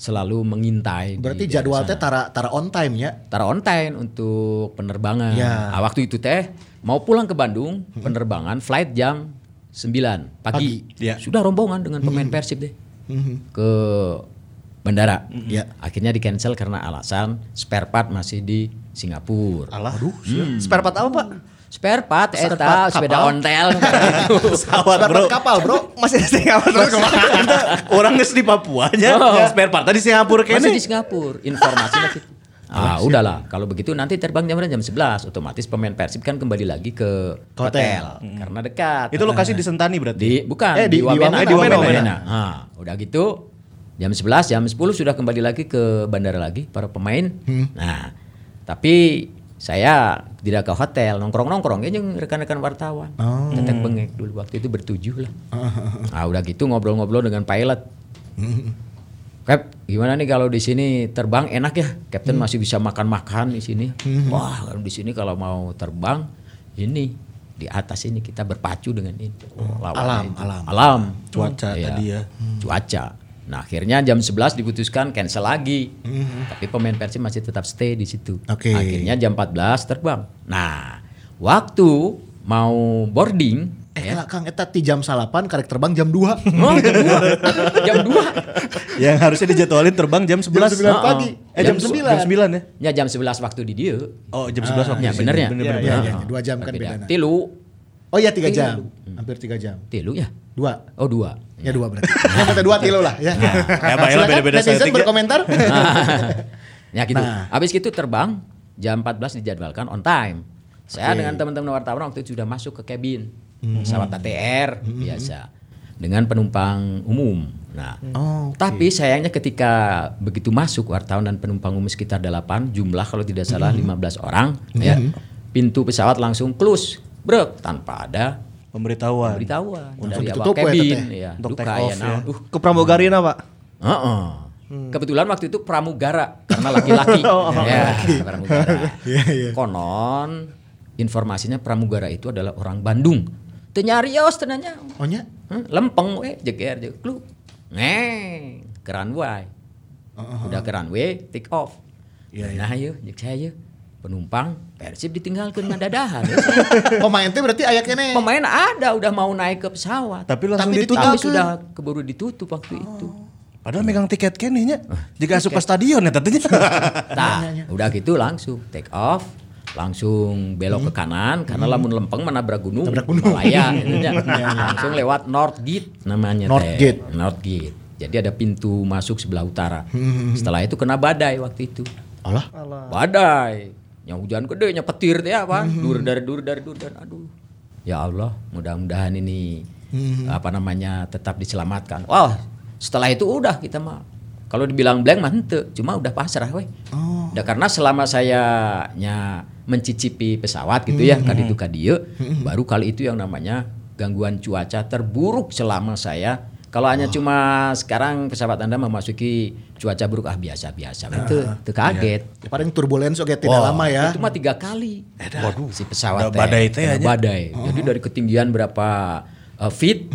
selalu mengintai. Berarti jadwal teh tara tara on time ya. Tara on time untuk penerbangan. Ya. Nah, waktu itu teh mau pulang ke Bandung, penerbangan flight jam 9 pagi. Ya. Sudah rombongan dengan pemain Persib deh. Ke bandara. Ya. Akhirnya di cancel karena alasan spare part masih di Singapura. Alah. Aduh. Spare part apa pak? Spare part Spare eta part sepeda kapal? ontel. Pesawat Spare bro. part kapal, Bro. Masih di Singapura terus. Orang geus di Papua nya. Oh. Spare part di Singapura Masih kene. di Singapura. Informasi lagi. Ah, udahlah. Kalau begitu nanti terbang jam berapa? jam 11. Otomatis pemain Persib kan kembali lagi ke Hotel. hotel, karena dekat. Itu lokasi di Sentani berarti. di bukan Eh, di- di di, Wamena, Wamena, di Wamena. Wamena. Nah, udah gitu jam 11, jam 10 sudah kembali lagi ke bandara lagi para pemain. Nah, tapi saya tidak ke hotel, nongkrong-nongkrong yang rekan-rekan wartawan. Tetek bengek dulu waktu itu bertujuh lah. Nah, udah gitu ngobrol-ngobrol dengan pilot. Cap, gimana nih kalau di sini terbang enak ya? Captain masih bisa makan-makan di sini. Wah, kalau di sini kalau mau terbang ini di atas ini kita berpacu dengan ini. Lawannya alam, itu. alam. Alam. Cuaca Iya. tadi ya. Cuaca. Nah, akhirnya jam 11 diputuskan cancel lagi. Tapi pemain Persib masih tetap stay di situ. Oke. Akhirnya jam 14 terbang. Nah, waktu mau boarding Eh, ya. Kang, eta ti jam salapan karek terbang jam 2. Oh, jam 2. jam 2. Yang harusnya dijadwalin terbang jam 11. Jam 9 Oh, pagi. oh. Eh jam, Jam 9. Jam 9 ya. Ya jam 11 waktu di dia. Oh, jam 11 waktu. Ya di sini. bener ya? Bener, Iya, bener, iya, bener. iya. Dua jam kan Berbeda. bedana. Tilu. Oh iya 3 Tilu. jam. Hampir 3 jam. Tilu ya? Dua. Oh dua. Ya dua berarti. Yang kata dua kilo lah ya. Ya, baiklah, Silakan beda-beda netizen setting ya. berkomentar. ya gitu. Nah. Habis gitu terbang jam 14 dijadwalkan on time. Saya Oke. dengan teman-teman wartawan waktu itu sudah masuk ke cabin pesawat ATR biasa dengan penumpang umum. Nah, Oh, tapi sayangnya ketika begitu masuk wartawan dan penumpang umum sekitar 8 jumlah kalau tidak salah 15 orang ya. Pintu pesawat langsung close, bro, tanpa ada Pemberitahuan. pemberitahuan Langsung dari awak ditutup ya, cabin teteh? ya. Untuk Duh, take kayak off ya. naon. Uh, Ke pramugarina pak. Heeh. Kebetulan waktu itu pramugara karena laki-laki. ya, pramugara. Konon informasinya pramugara itu adalah orang Bandung. Teu nyarios teu nanya. Oh nya? Hah, Lempeng we jeger jeung lu. Ngeng, ke runway. Udah ke runway, take off. Iya, Nah, yuk, jeung saya yuk. Penumpang Persib ditinggalkan ngandadahan. Pemain teh berarti aya kene. Pemain ada udah mau naik ke pesawat. Tapi langsung Tapi ditutup. Tapi sudah keburu ditutup waktu itu. Padahal megang tiket kene nya. Jika asup ke stadion ya tentunya. Nah, udah gitu langsung take off, langsung belok ke kanan karena lamun lempeng menabrak gunung, Nabrak gunung. Himalaya, gitu nya. langsung lewat North Gate namanya North teh. Gate. North Gate. Jadi ada pintu masuk sebelah utara. Setelah itu kena badai waktu itu. Allah. Badai. Yang hujan gede, nya petir teh apa? Dur dari dur dari dur dan aduh. Ya Allah, mudah-mudahan ini apa namanya tetap diselamatkan. Wah, setelah itu udah kita mah kalau dibilang blank mah henteu, cuma udah pasrah we. Udah karena selama saya nya mencicipi pesawat gitu ya, kali itu kadieu, baru kali itu yang namanya gangguan cuaca terburuk selama saya kalau hanya cuma sekarang pesawat Anda memasuki cuaca buruk ah biasa-biasa itu itu kaget. Paling turbulence oke tidak lama ya. Itu mah tiga kali. Waduh, si pesawat Udah badai teh aja. badai. Jadi dari ketinggian berapa uh, feet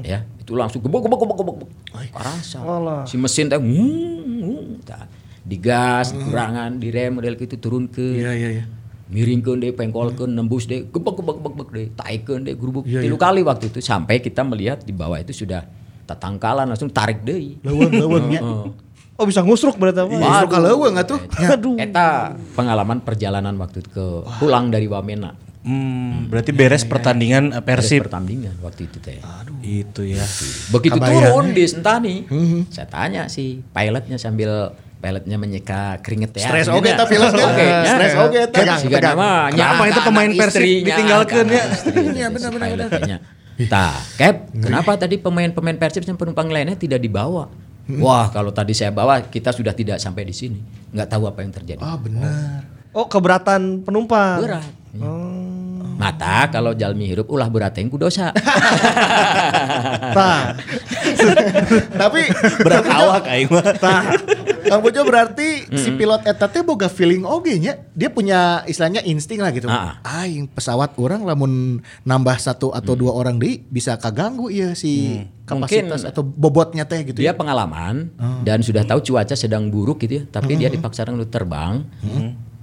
ya, itu langsung gebok gebok gebok gebok. Walah. Si mesin teh ngung, ngung, tah. digas, kurangan, direm model gitu turun ke Iya iya iya. miringkeun deh, pengkolkeun, nembus deh, gebek gebek gebek deh, taikeun deh, gerubuk. Iya, Tilu iya. kali waktu itu sampai kita melihat di bawah itu sudah tatangkalan langsung tarik deh. Leuweung leuweung nya. Oh bisa ngusruk berarti apa? Iya, suka leuweung atuh. Aduh. Eta pengalaman perjalanan waktu itu ke pulang dari Wamena. Hmm, berarti beres pertandingan eh, Persib. Beres pertandingan waktu itu teh. Itu ya. Begitu Kabayang. turun di Sentani, saya tanya si pilotnya sambil pilotnya menyeka keringet ya. Stres oge eta pilotnya. Oke, ya. Stres oge eta. Tegang, itu pemain Persib ditinggalkeun ya? Iya, benar, benar, benar. Tah, Cap, kenapa tadi pemain-pemain Persib dan penumpang lainnya tidak dibawa? Wah, kalau tadi saya bawa, kita sudah tidak sampai di sini. Nggak tahu apa yang terjadi. Oh benar. Oh keberatan penumpang. Berat. Mata kalau jalmi hirup ulah berat yang kudosa. Tah. Tapi Berat awak aing mah. Nah, Kang Pujo berarti si pilot eta teh boga feeling oge nya. Dia punya istilahnya insting lah gitu. Ah. Aing pesawat orang lamun nambah satu atau dua orang di bisa kaganggu iya si kapasitas Mungkin atau bobotnya teh gitu. dia ya. pengalaman dan sudah tahu cuaca sedang buruk gitu ya, tapi dia dipaksakan untuk terbang.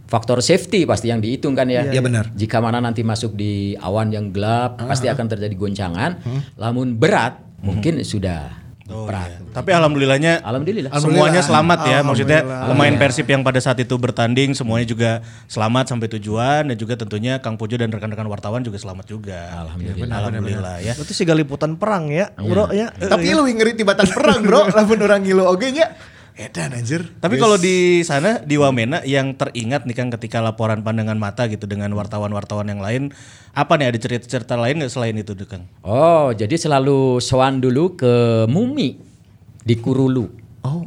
Faktor safety pasti yang dihitung kan ya. Iya, benar. Jika mana nanti masuk di awan yang gelap, pasti akan terjadi goncangan. Lamun berat, mungkin sudah Oh, iya. Tapi alhamdulillahnya Alhamdulillah. semuanya selamat ya. Maksudnya pemain Persib yang pada saat itu bertanding semuanya juga selamat sampai tujuan dan juga tentunya Kang Pujo dan rekan-rekan wartawan juga selamat juga. Alhamdulillah. Alhamdulillah ya. Berarti si liputan perang ya, bro ya. Tapi lu ngeri tibatan perang, Bro. Lamun orang ngilu oge nya. Edan anjir. Tapi kalau di sana di Wamena yang teringat nih Kang ketika laporan pandangan mata gitu dengan wartawan-wartawan yang lain, apa nih ada cerita-cerita lain nggak selain itu tuh, Kang? Oh, jadi selalu sowan dulu ke Mumi di Kurulu. Oh,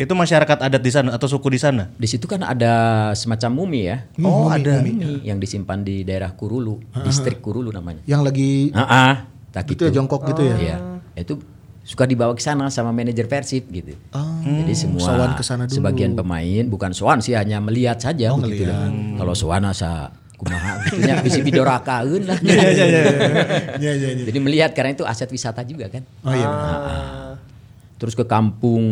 Itu masyarakat adat di sana atau suku di sana? Di situ kan ada semacam mumi ya. Oh, ada. Mumi yang disimpan di daerah Kurulu, distrik Kurulu namanya. yang lagi Ah, ah, tak gitu ya jongkok gitu ya. Iya. Itu suka dibawa ke sana sama manajer Persib gitu. Jadi semua sowan ke sana dulu. sebagian pemain bukan sowan sih hanya melihat saja begitu lah. Kalau sowan asa kumaha gitu nya bisa bidorakaeun lah. Iya, iya, iya. Jadi melihat karena itu aset wisata juga kan. Oh iya. Terus ke kampung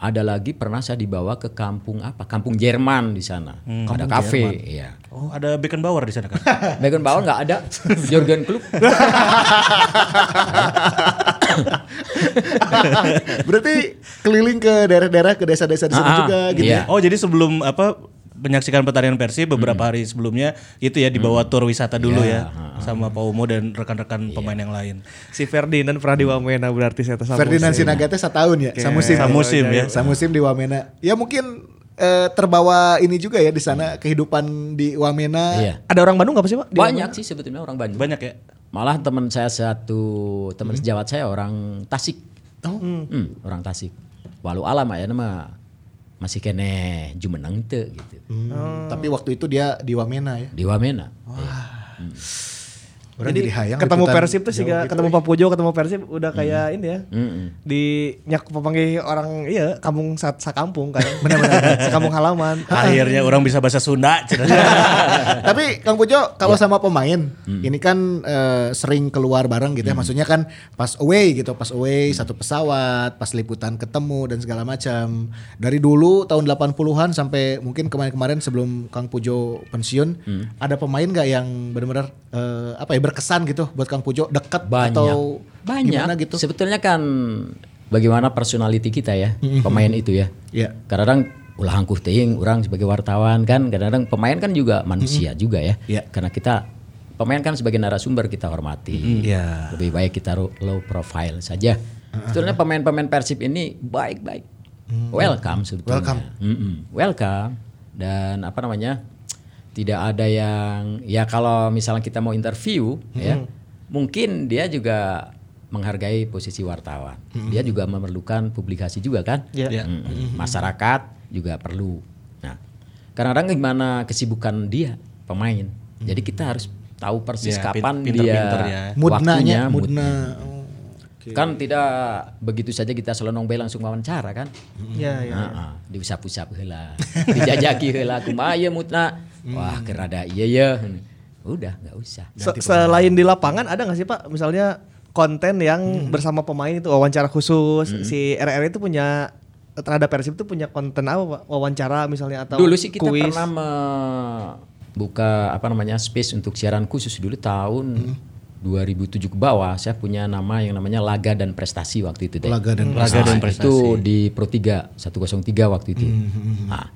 ada lagi pernah saya dibawa ke kampung apa? Kampung Jerman di sana. ada kafe, iya. Oh, ada Beckenbauer di sana kan? Beckenbauer nggak ada. Jurgen Klopp. Berarti keliling ke daerah-daerah ke desa-desa di sana Ah, juga gitu iya. ya. Oh, jadi sebelum apa menyaksikan pertandingan Persib beberapa hari sebelumnya itu ya dibawa tur wisata dulu ya sama Pak Umo dan rekan-rekan pemain yang lain. Si Ferdinand pernah di Wamena berarti saya tahu. Ferdinand Sinaga teh setahun ya, samusim. Samusim ya. Samusim di Wamena. Ya mungkin eh, terbawa ini juga ya di sana kehidupan di Wamena. Iya. Ada orang Bandung nggak sih pak? Di Banyak sih sebetulnya orang Bandung. Banyak ya? Malah teman saya satu teman sejawat saya orang Tasik. Oh. Hmm, orang Tasik. Walau alam ya nama masih kene jumeneng teu gitu. Hmm, Tapi waktu itu dia di Wamena ya. Di Wamena. Orang Jadi jadi hayang ketemu Persib tuh sih gak gitu, ketemu. Pak Pujo, ketemu Persib udah kayak ini ya. Mm-mm. Di nyak pepanggil orang iya kampung sa, sakampung kan. Benar-benar sekampung halaman. Akhirnya orang bisa bahasa Sunda. cenah. Tapi Kang Pujo kalau sama pemain ini kan eh, sering keluar bareng gitu ya. Maksudnya kan pas away gitu, pas away satu pesawat, pas liputan ketemu dan segala macam. Dari dulu tahun 80-an sampai mungkin kemarin-kemarin sebelum Kang Pujo pensiun, ada pemain nggak yang benar-benar eh, apa ya berkesan gitu buat Kang Pujo dekat Banyak. atau Banyak. gimana gitu? Sebetulnya kan bagaimana personality kita ya, pemain itu ya. Iya. Kadang-kadang ulah hangkuh teuing orang sebagai wartawan kan, kadang-kadang pemain kan juga manusia juga ya. Iya. Karena kita pemain kan sebagai narasumber kita hormati. Iya. Lebih baik kita low profile saja. Sebetulnya pemain-pemain Persib ini baik-baik. Welcome sebetulnya. Welcome. Welcome. Dan apa namanya? Tidak ada yang ya kalau misalnya kita mau interview ya, mungkin dia juga menghargai posisi wartawan. Dia juga memerlukan publikasi juga kan? Iya. Mm-mm. Masyarakat juga perlu. Nah, kadang-kadang gimana kesibukan dia pemain. Jadi kita harus tahu persis Ya, pin- kapan pinter-pinter dia ya. Mudnanya, waktunya, mudna. Kan tidak begitu saja kita selonong bae langsung wawancara kan? Iya, iya. Heeh, diusap-usap heula. Dijajaki heula kumaha ieu mutna. Wah, kerada iya ya. Udah, nggak usah. Se- Selain di lapangan ada nggak sih Pak misalnya konten yang bersama pemain itu wawancara khusus si RR itu punya terhadap Persib itu punya konten apa Pak? Wawancara misalnya atau Dulu sih kita kuis? pernah membuka apa namanya space untuk siaran khusus dulu tahun 2007 ke bawah. Saya punya nama yang namanya Laga dan Prestasi waktu itu deh. Laga dan Laga dan Nah, Prestasi. Itu di Pro 3 103 waktu itu. Nah,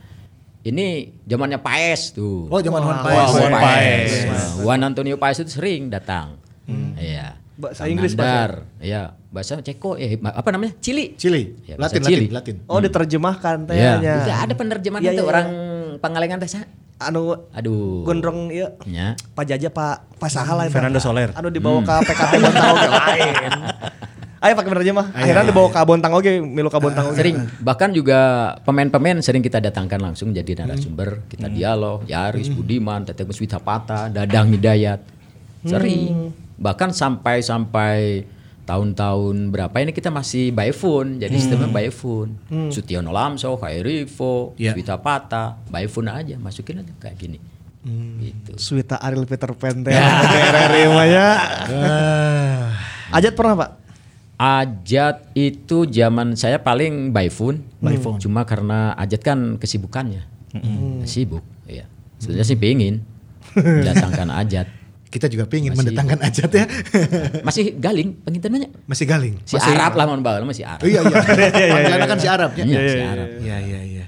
ini zamannya Paes tuh. Oh, zaman Juan Paes. Juan Paes. Nah, Juan Antonio Paes itu sering datang. Iya. Bahasa Inggris, Pak, Nandar, Iya, bahasa Ceko eh apa namanya? Cili. Chili. Ya, bahasa Latin, Chili. Latin, Latin. Oh diterjemahkan Iya. tehnya. Udah ada penerjemahan Iya, itu iya, orang Pangalengan teh anu Aduh. gondrong ieu Ya. Pak Jaja Pak Pak Saha eta. Fernando Soler. Anu dibawa ke PKT Bontang oge lain. Ayo pakai bener aja mah. Akhirnya dibawa ke Bontang oge, milu ke Bontang oge. Sering bahkan juga pemain-pemain sering kita datangkan langsung jadi narasumber, kita dialog, Yaris, Budiman, Teteh Muswita Pata, Dadang Hidayat. Sering. Bahkan sampai sampai tahun-tahun berapa ini kita masih by phone, jadi sistemnya by phone. Sutiono Lamso, Khairivo, Ya. Muswita Pata, by phone aja, masukin aja kayak gini. Gitu. Swita Ariel Peter Pan teh. RRI mah ya. Ajat pernah, Pak? Ajat itu zaman saya paling by phone. By phone. Cuma karena Ajat kan kesibukannya. Sibuk, ya. Sebenarnya sih pengen datangkan Ajat. Kita juga pengen Masih- mendatangkan Ajat ya. Masih galing pengintannya. Masih galing. Si Arab lah mon bae masih Arab. Oh, iya iya. Panggilannya kan si Arab ya. Iya, si Arab. Iya iya iya.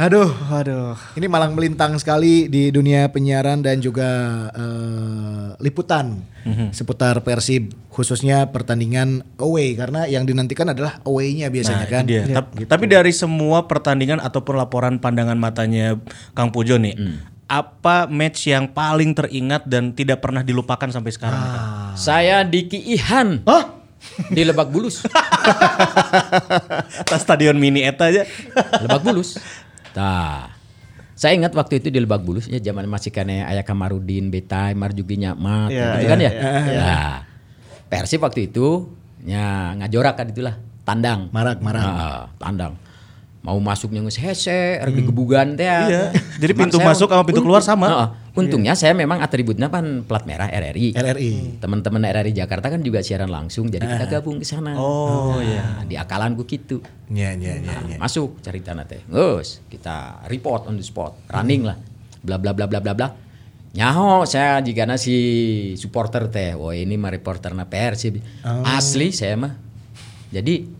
Aduh, Waduh. ini malang melintang sekali di dunia penyiaran dan juga eh, liputan seputar Persib khususnya pertandingan away karena yang dinantikan adalah away-nya biasanya Nah, kan. dia. Tap- Tapi dari semua pertandingan ataupun laporan pandangan matanya Kang Pujo nih, apa match yang paling teringat dan tidak pernah dilupakan sampai sekarang? Kang? Saya Diki Ihan Hah? di Lebak Bulus. Tas stadion mini eta aja. Lebak Bulus. Tah. Saya ingat waktu itu di Lebak Bulus ya zaman masih kene aya Kamarudin, Betai, Marjugi Nyakmat Iya, gitu iya, kan ya. iya, Nah, Persib waktu itu ya ngajorak kan itulah tandang. Marak, marak. Nah, tandang. Mau masuknya nges hese, erek digebugan teh. Iya. Jadi Cuman pintu saya masuk sama pintu keluar sama. Heeh. untungnya saya memang atributnya kan plat merah RRI. RRI. Teman-teman RRI Jakarta kan juga siaran langsung jadi kita gabung ke sana. Oh, iya. Di akalanku gitu. Iya iya iya iya. Masuk cari tanah teh. Ngus, kita report on the spot, running lah. Bla bla bla bla bla bla. Nyaho saya jika si supporter teh. Oh ini mah reporter na Persib. Asli saya mah. Jadi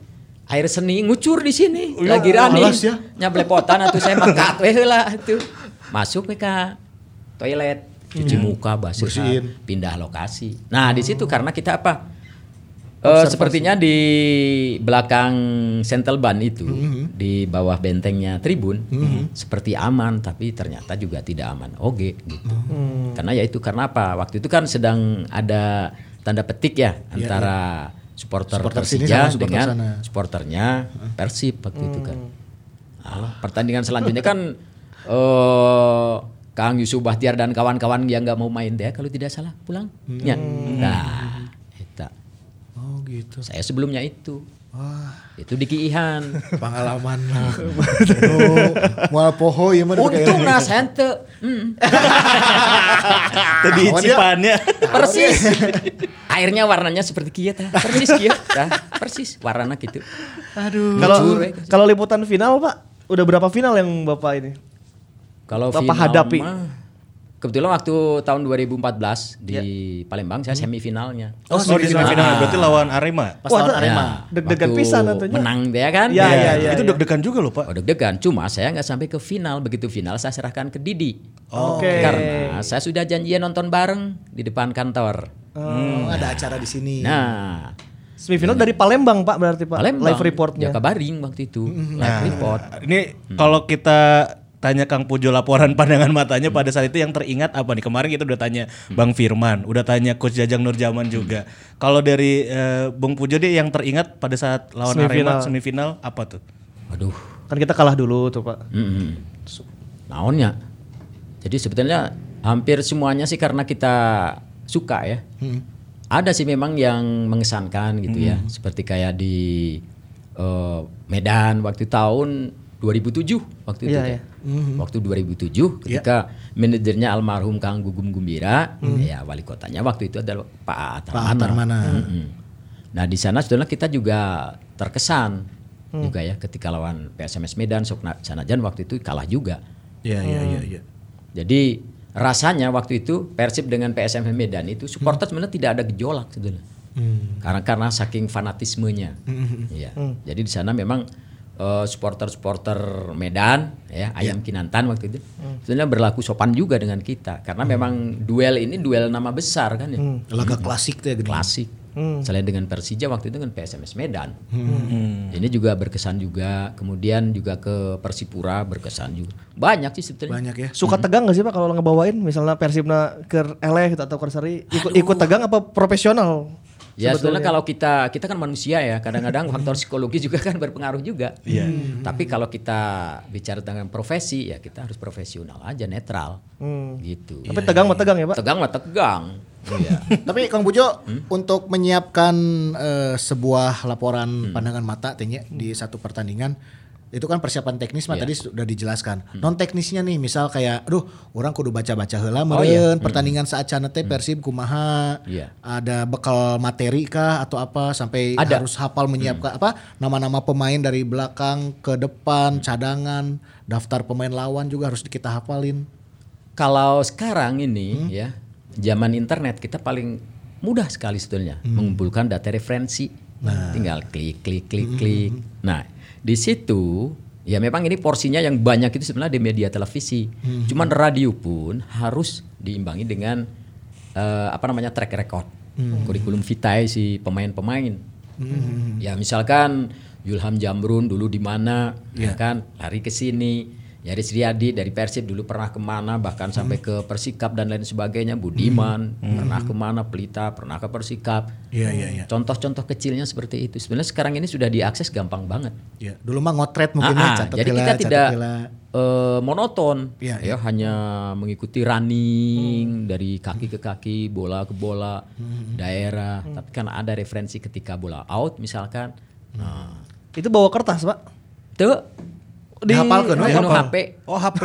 air seni ngucur di sini lagi running. alas ya. Nyablepotan atuh saya mangkat we heula atuh. Masuk ka toilet, cuci muka, basuh, pindah lokasi. Nah, di situ karena kita apa? Eh, sepertinya di belakang Sentel Ban itu, di bawah bentengnya Tribun, seperti aman, tapi ternyata juga tidak aman. Oke, gitu. Karena ya itu karena apa? Waktu itu kan sedang ada tanda petik ya antara supporter, Supporter sini Persija supporter dengan sana. supporternya Persib waktu itu kan. Nah, pertandingan selanjutnya kan eh Kang Yusuf Bahtiar dan kawan-kawan yang nggak mau main deh kalau tidak salah pulang. Ya. Nah, eta. Oh gitu. Saya sebelumnya itu. Itu di Kiihan. Pengalaman. oh, mual poho ya mah Untung nah saya teu. Hmm. Tadi cipannya. Persis. Airnya warnanya seperti kia tah. Persis kia. Tah, persis warna gitu. Aduh. Kalau kalau liputan final, Pak, udah berapa final yang Bapak ini? Kalau Bapak final hadapi. mah, kebetulan waktu tahun 2014 di Palembang saya semifinalnya. Oh, di semifinal berarti lawan Arema. Pas lawan Wah, Arema. deg-degan waktu pisan tentunya. Menang dia kan. Ya, ya, ya. itu deg-degan juga loh, Pak. Oh deg-degan, cuma saya nggak sampai ke final. Begitu final saya serahkan ke Didi. Oke. Karena saya sudah janjian nonton bareng di depan kantor. Oh, ada acara di sini. Nah, Semifinal dari Palembang, Pak, berarti Pak. Palembang, Live reportnya. Jakabaring waktu itu, Mm-hmm. live report. Ini kalau kita tanya Kang Pujo laporan pandangan matanya pada saat itu yang teringat apa nih? Kemarin kita udah tanya Bang Firman, udah tanya Coach Jajang Nurjaman juga. Kalau dari eh, Bang Pujo deh yang teringat pada saat lawan Semifinal. Arema semifinal apa tuh? Waduh, Kan kita kalah dulu tuh, Pak. mm naonnya. Jadi sebetulnya hampir semuanya sih karena kita suka ya. Ada sih memang yang mengesankan gitu ya, seperti kayak di eh, Medan waktu tahun 2007 waktu itu. Iya, kan. iya. Waktu 2007 ketika manajernya almarhum Kang Gugum Gumbira, ya wali kotanya waktu itu adalah Pak Atar Pak Atarmana. Mm-mm. Nah di sana sebenarnya kita juga terkesan juga ya ketika lawan PSMS Medan Sokna Sanajan waktu itu kalah juga. Iya iya iya iya. Jadi rasanya waktu itu Persib dengan PSMS Medan itu supporter sebenarnya tidak ada gejolak sebenarnya. Karena karena saking fanatismenya. Iya. Jadi di sana memang eh, supporter-supporter Medan ya Ayam Kinantan waktu itu sebenarnya berlaku sopan juga dengan kita karena memang duel ini duel nama besar kan ya. Laga klasik tuh ya gini. Klasik. Selain dengan Persija waktu itu dengan PSMS Medan. Ini juga berkesan juga. Kemudian juga ke Persipura berkesan juga. Banyak sih sebetulnya. Banyak ya. Suka tegang gak sih Pak kalau ngebawain misalnya Persibna ke eleh gitu atau ke Seri ikut ikut tegang apa profesional? Ya sebetulnya kalau kita kita kan manusia ya kadang-kadang faktor psikologi juga kan berpengaruh juga. Iya. Tapi kalau kita bicara tentang profesi ya kita harus profesional aja netral gitu. Tapi tegang mah tegang ya Pak. Tegang mah tegang. Iya. Tapi Kang Pujo untuk menyiapkan eh, sebuah laporan pandangan mata tanya di satu pertandingan itu kan persiapan teknis mah Iya. tadi sudah dijelaskan. Non teknisnya nih misal kayak aduh orang kudu baca-baca heula Oh, iya. meureun pertandingan saat teh Persib kumaha. Iya. Ada bekal materi kah atau apa sampai Ada. harus hafal menyiapkan apa nama-nama pemain dari belakang ke depan, cadangan, daftar pemain lawan juga harus kita hafalin. Kalau sekarang ini ya zaman internet kita paling mudah sekali sebetulnya mengumpulkan data referensi. Tinggal klik klik klik klik. Nah di situ ya memang ini porsinya yang banyak itu sebenarnya di media televisi. Cuman radio pun harus diimbangi dengan eh, apa namanya track record, kurikulum vitae si pemain-pemain. Ya misalkan Yulham Jamrun dulu di mana, ya kan lari ke sini. Yaris Riyadi dari Persib dulu pernah ke mana, bahkan sampai ke Persikap dan lain sebagainya. Budiman pernah ke mana, Pelita pernah ke Persikap. Iya iya iya. Contoh-contoh kecilnya seperti itu. Sebenarnya sekarang ini sudah diakses gampang banget. Ya, dulu mah ngotret mungkin Ah, ah, ya, catat jadi heula, kita tidak eh, monoton, Iya, ya hanya mengikuti running dari kaki ke kaki, bola ke bola, daerah. Tapi kan ada referensi ketika bola out misalkan. Nah, Itu bawa kertas Pak. itu Di we. anu HP, Oh HP.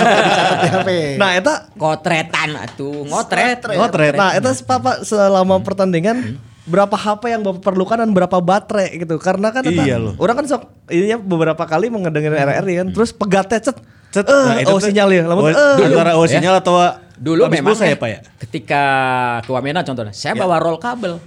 Di HP. Nah eta kotretan atuh, ngotret. ngotret. Nah eta Bapak selama pertandingan berapa HP yang Bapak perlukan dan berapa baterai gitu. Karena kan eta, Iya loh. orang kan sok ini ya beberapa kali mengedengerin RRI kan. Terus pegatnya cet. Cet. Eh, Nah, itu oh sinyal ya. Lamun Oh, eh, antara oh sinyal atau Dulu habis memang pulsa ya ya, Pak ya? ketika ke Wamena contohnya, saya bawa roll kabel.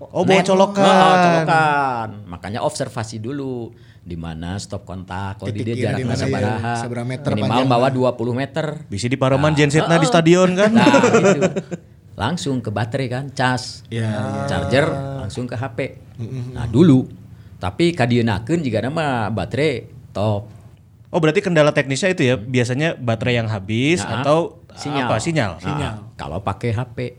Oh bawa Net. colokan. Oh, colokan. Makanya observasi dulu di mana stop kontak, kalau di dia jaraknya mana, sabaraha. iya. Seberapa meter Minimal bawa 20 meter. Bisa di Paroman gensetna di stadion kan. Nah, gitu. Langsung ke baterai kan, cas. Iya, Charger langsung ke HP. Nah, dulu. Tapi kadienakeun jika nama baterai top. Oh berarti kendala teknisnya itu ya biasanya baterai yang habis Nah, atau sinyal. apa sinyal? Nah, Kalau pakai HP,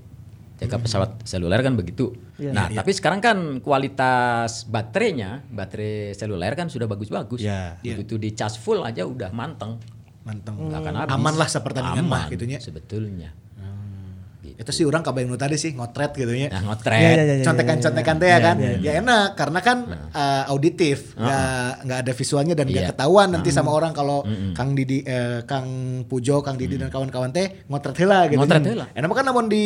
jaga pesawat seluler kan begitu. Nah, tapi sekarang kan kualitas baterainya, baterai seluler kan sudah bagus-bagus. Ya. Begitu di charge full aja udah manteng. Manteng. Nggak akan habis. Aman lah sepertandingan mah Aman, gitunya. Sebetulnya. Itu sih orang kabayang nu tadi sih ngotret gitu ya. Nah, ngotret. Iya, iya, iya. Contekan-contekan teh ya kan. Ya enak karena kan eh, auditif, nggak nggak ada visualnya dan nggak Iya. ketahuan nanti sama orang kalau Kang Didi eh, Kang Pujo, Kang Didi dan kawan-kawan teh ngotret heula gitu. Ngotret heula. Enak kan namun di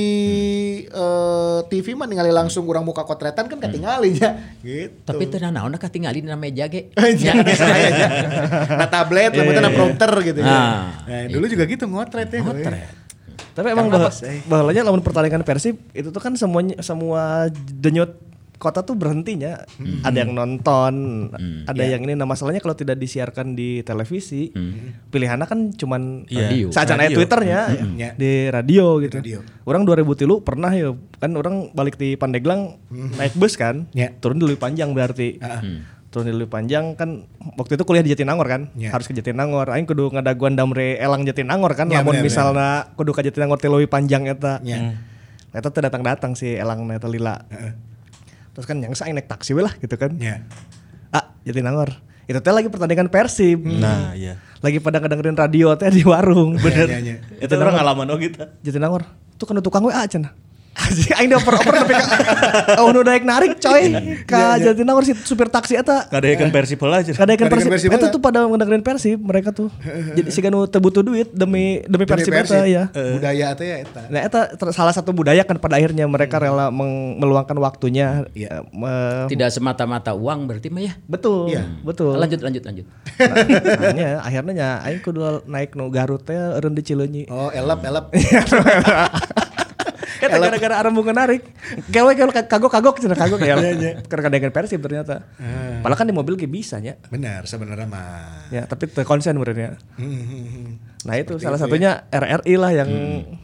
eh, TV mah ningali langsung orang muka kotretan kan ketinggalan ya. Gitu. Tapi itu nah naon katinggali dina meja ge. Ya, saya. Nah tablet, lamun teh prompter gitu ya. Nah, Nah, dulu juga gitu ngotret ya. Ngotret. Tapi emang bah bahalanya lamun pertandingan Persib itu tuh kan semuanya semua denyut kota tuh berhentinya. Ada yang nonton, ada yang ini. Nah masalahnya kalau tidak disiarkan di televisi, pilihannya kan cuman Iya. Radio. saja naik Radio. Twitternya Ya. di radio gitu. Radio. Orang 2003 pernah ya kan orang balik di Pandeglang naik bus kan, Ya. turun di Lewi Panjang berarti. Turun di Lewi Panjang kan waktu itu kuliah di Jatinangor kan, Ya. harus ke Jatinangor. Aing kudu ngadaguan damre elang Jatinangor kan, Ya, lamun bener, misalnya kudu ke Jatinangor ti Leuwi Panjang eta. Ya. Eta teh datang-datang si elang eta lila. Terus kan yang saya naik taksi we lah gitu kan. Ya. Ah, Jatinangor. Itu teh lagi pertandingan Persib. Nah iya. Lagi pada ngedengerin radio teh di warung. Bener. Ya, ya. Itu orang ngalaman oh gitu. Jatinangor. Tuh kan tukang WA cenah. Aing dioper-oper tapi ka oh nu naik narik coy ka Jatinangor si supir taksi eta. Kadekan Persib heula aja. Kadekan Persib. Persib Eta tuh pada ngedengerin Persib mereka tuh. Jadi si nu teu butuh duit demi demi Persib eta ya. Budaya teh ya eta. Nah, eta salah satu budaya kan pada akhirnya mereka rela meng- meluangkan waktunya. Iya. eh, Tidak semata-mata uang berarti mah ya. betul, Iya. betul. Lanjut lanjut lanjut. Nah, nya, akhirnya nya aing kudu naik nu Garut teh eureun di Cileunyi. Oh, elap elap. Ternyata gara-gara Arembung narik. Gawe gawe kagok-kagok cenah kagok ya. Karena dengan Persib ternyata. Padahal kan di mobil ge bisa nya. Benar sebenarnya mah. Ya, tapi terkonsen menurutnya. Hmm, Nah itu salah satunya RRI lah yang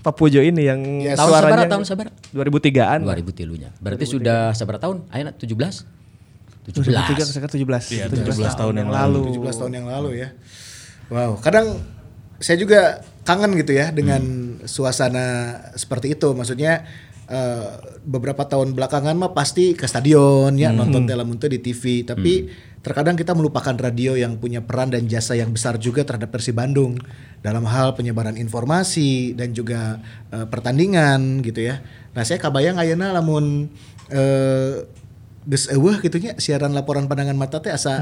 Papujo ini yang Ya, Tahun sabara, tahun sabara. 2003-an. 2000 tilunya. Berarti sudah seberapa tahun? Ayo 17? 17. 2003 sekarang 17. Iya, 17 tahun yang lalu. 17 tahun yang lalu ya. Wow, kadang saya juga kangen gitu ya dengan suasana seperti itu. Maksudnya eh, beberapa tahun belakangan mah pasti ke stadion ya nonton Telemunte di TV, tapi terkadang kita melupakan radio yang punya peran dan jasa yang besar juga terhadap Persib Bandung. Dalam hal penyebaran informasi dan juga eh, pertandingan gitu ya. Nah, saya kabayang ayeuna lamun eh geus eueuh gitu nya siaran laporan pandangan mata teh asa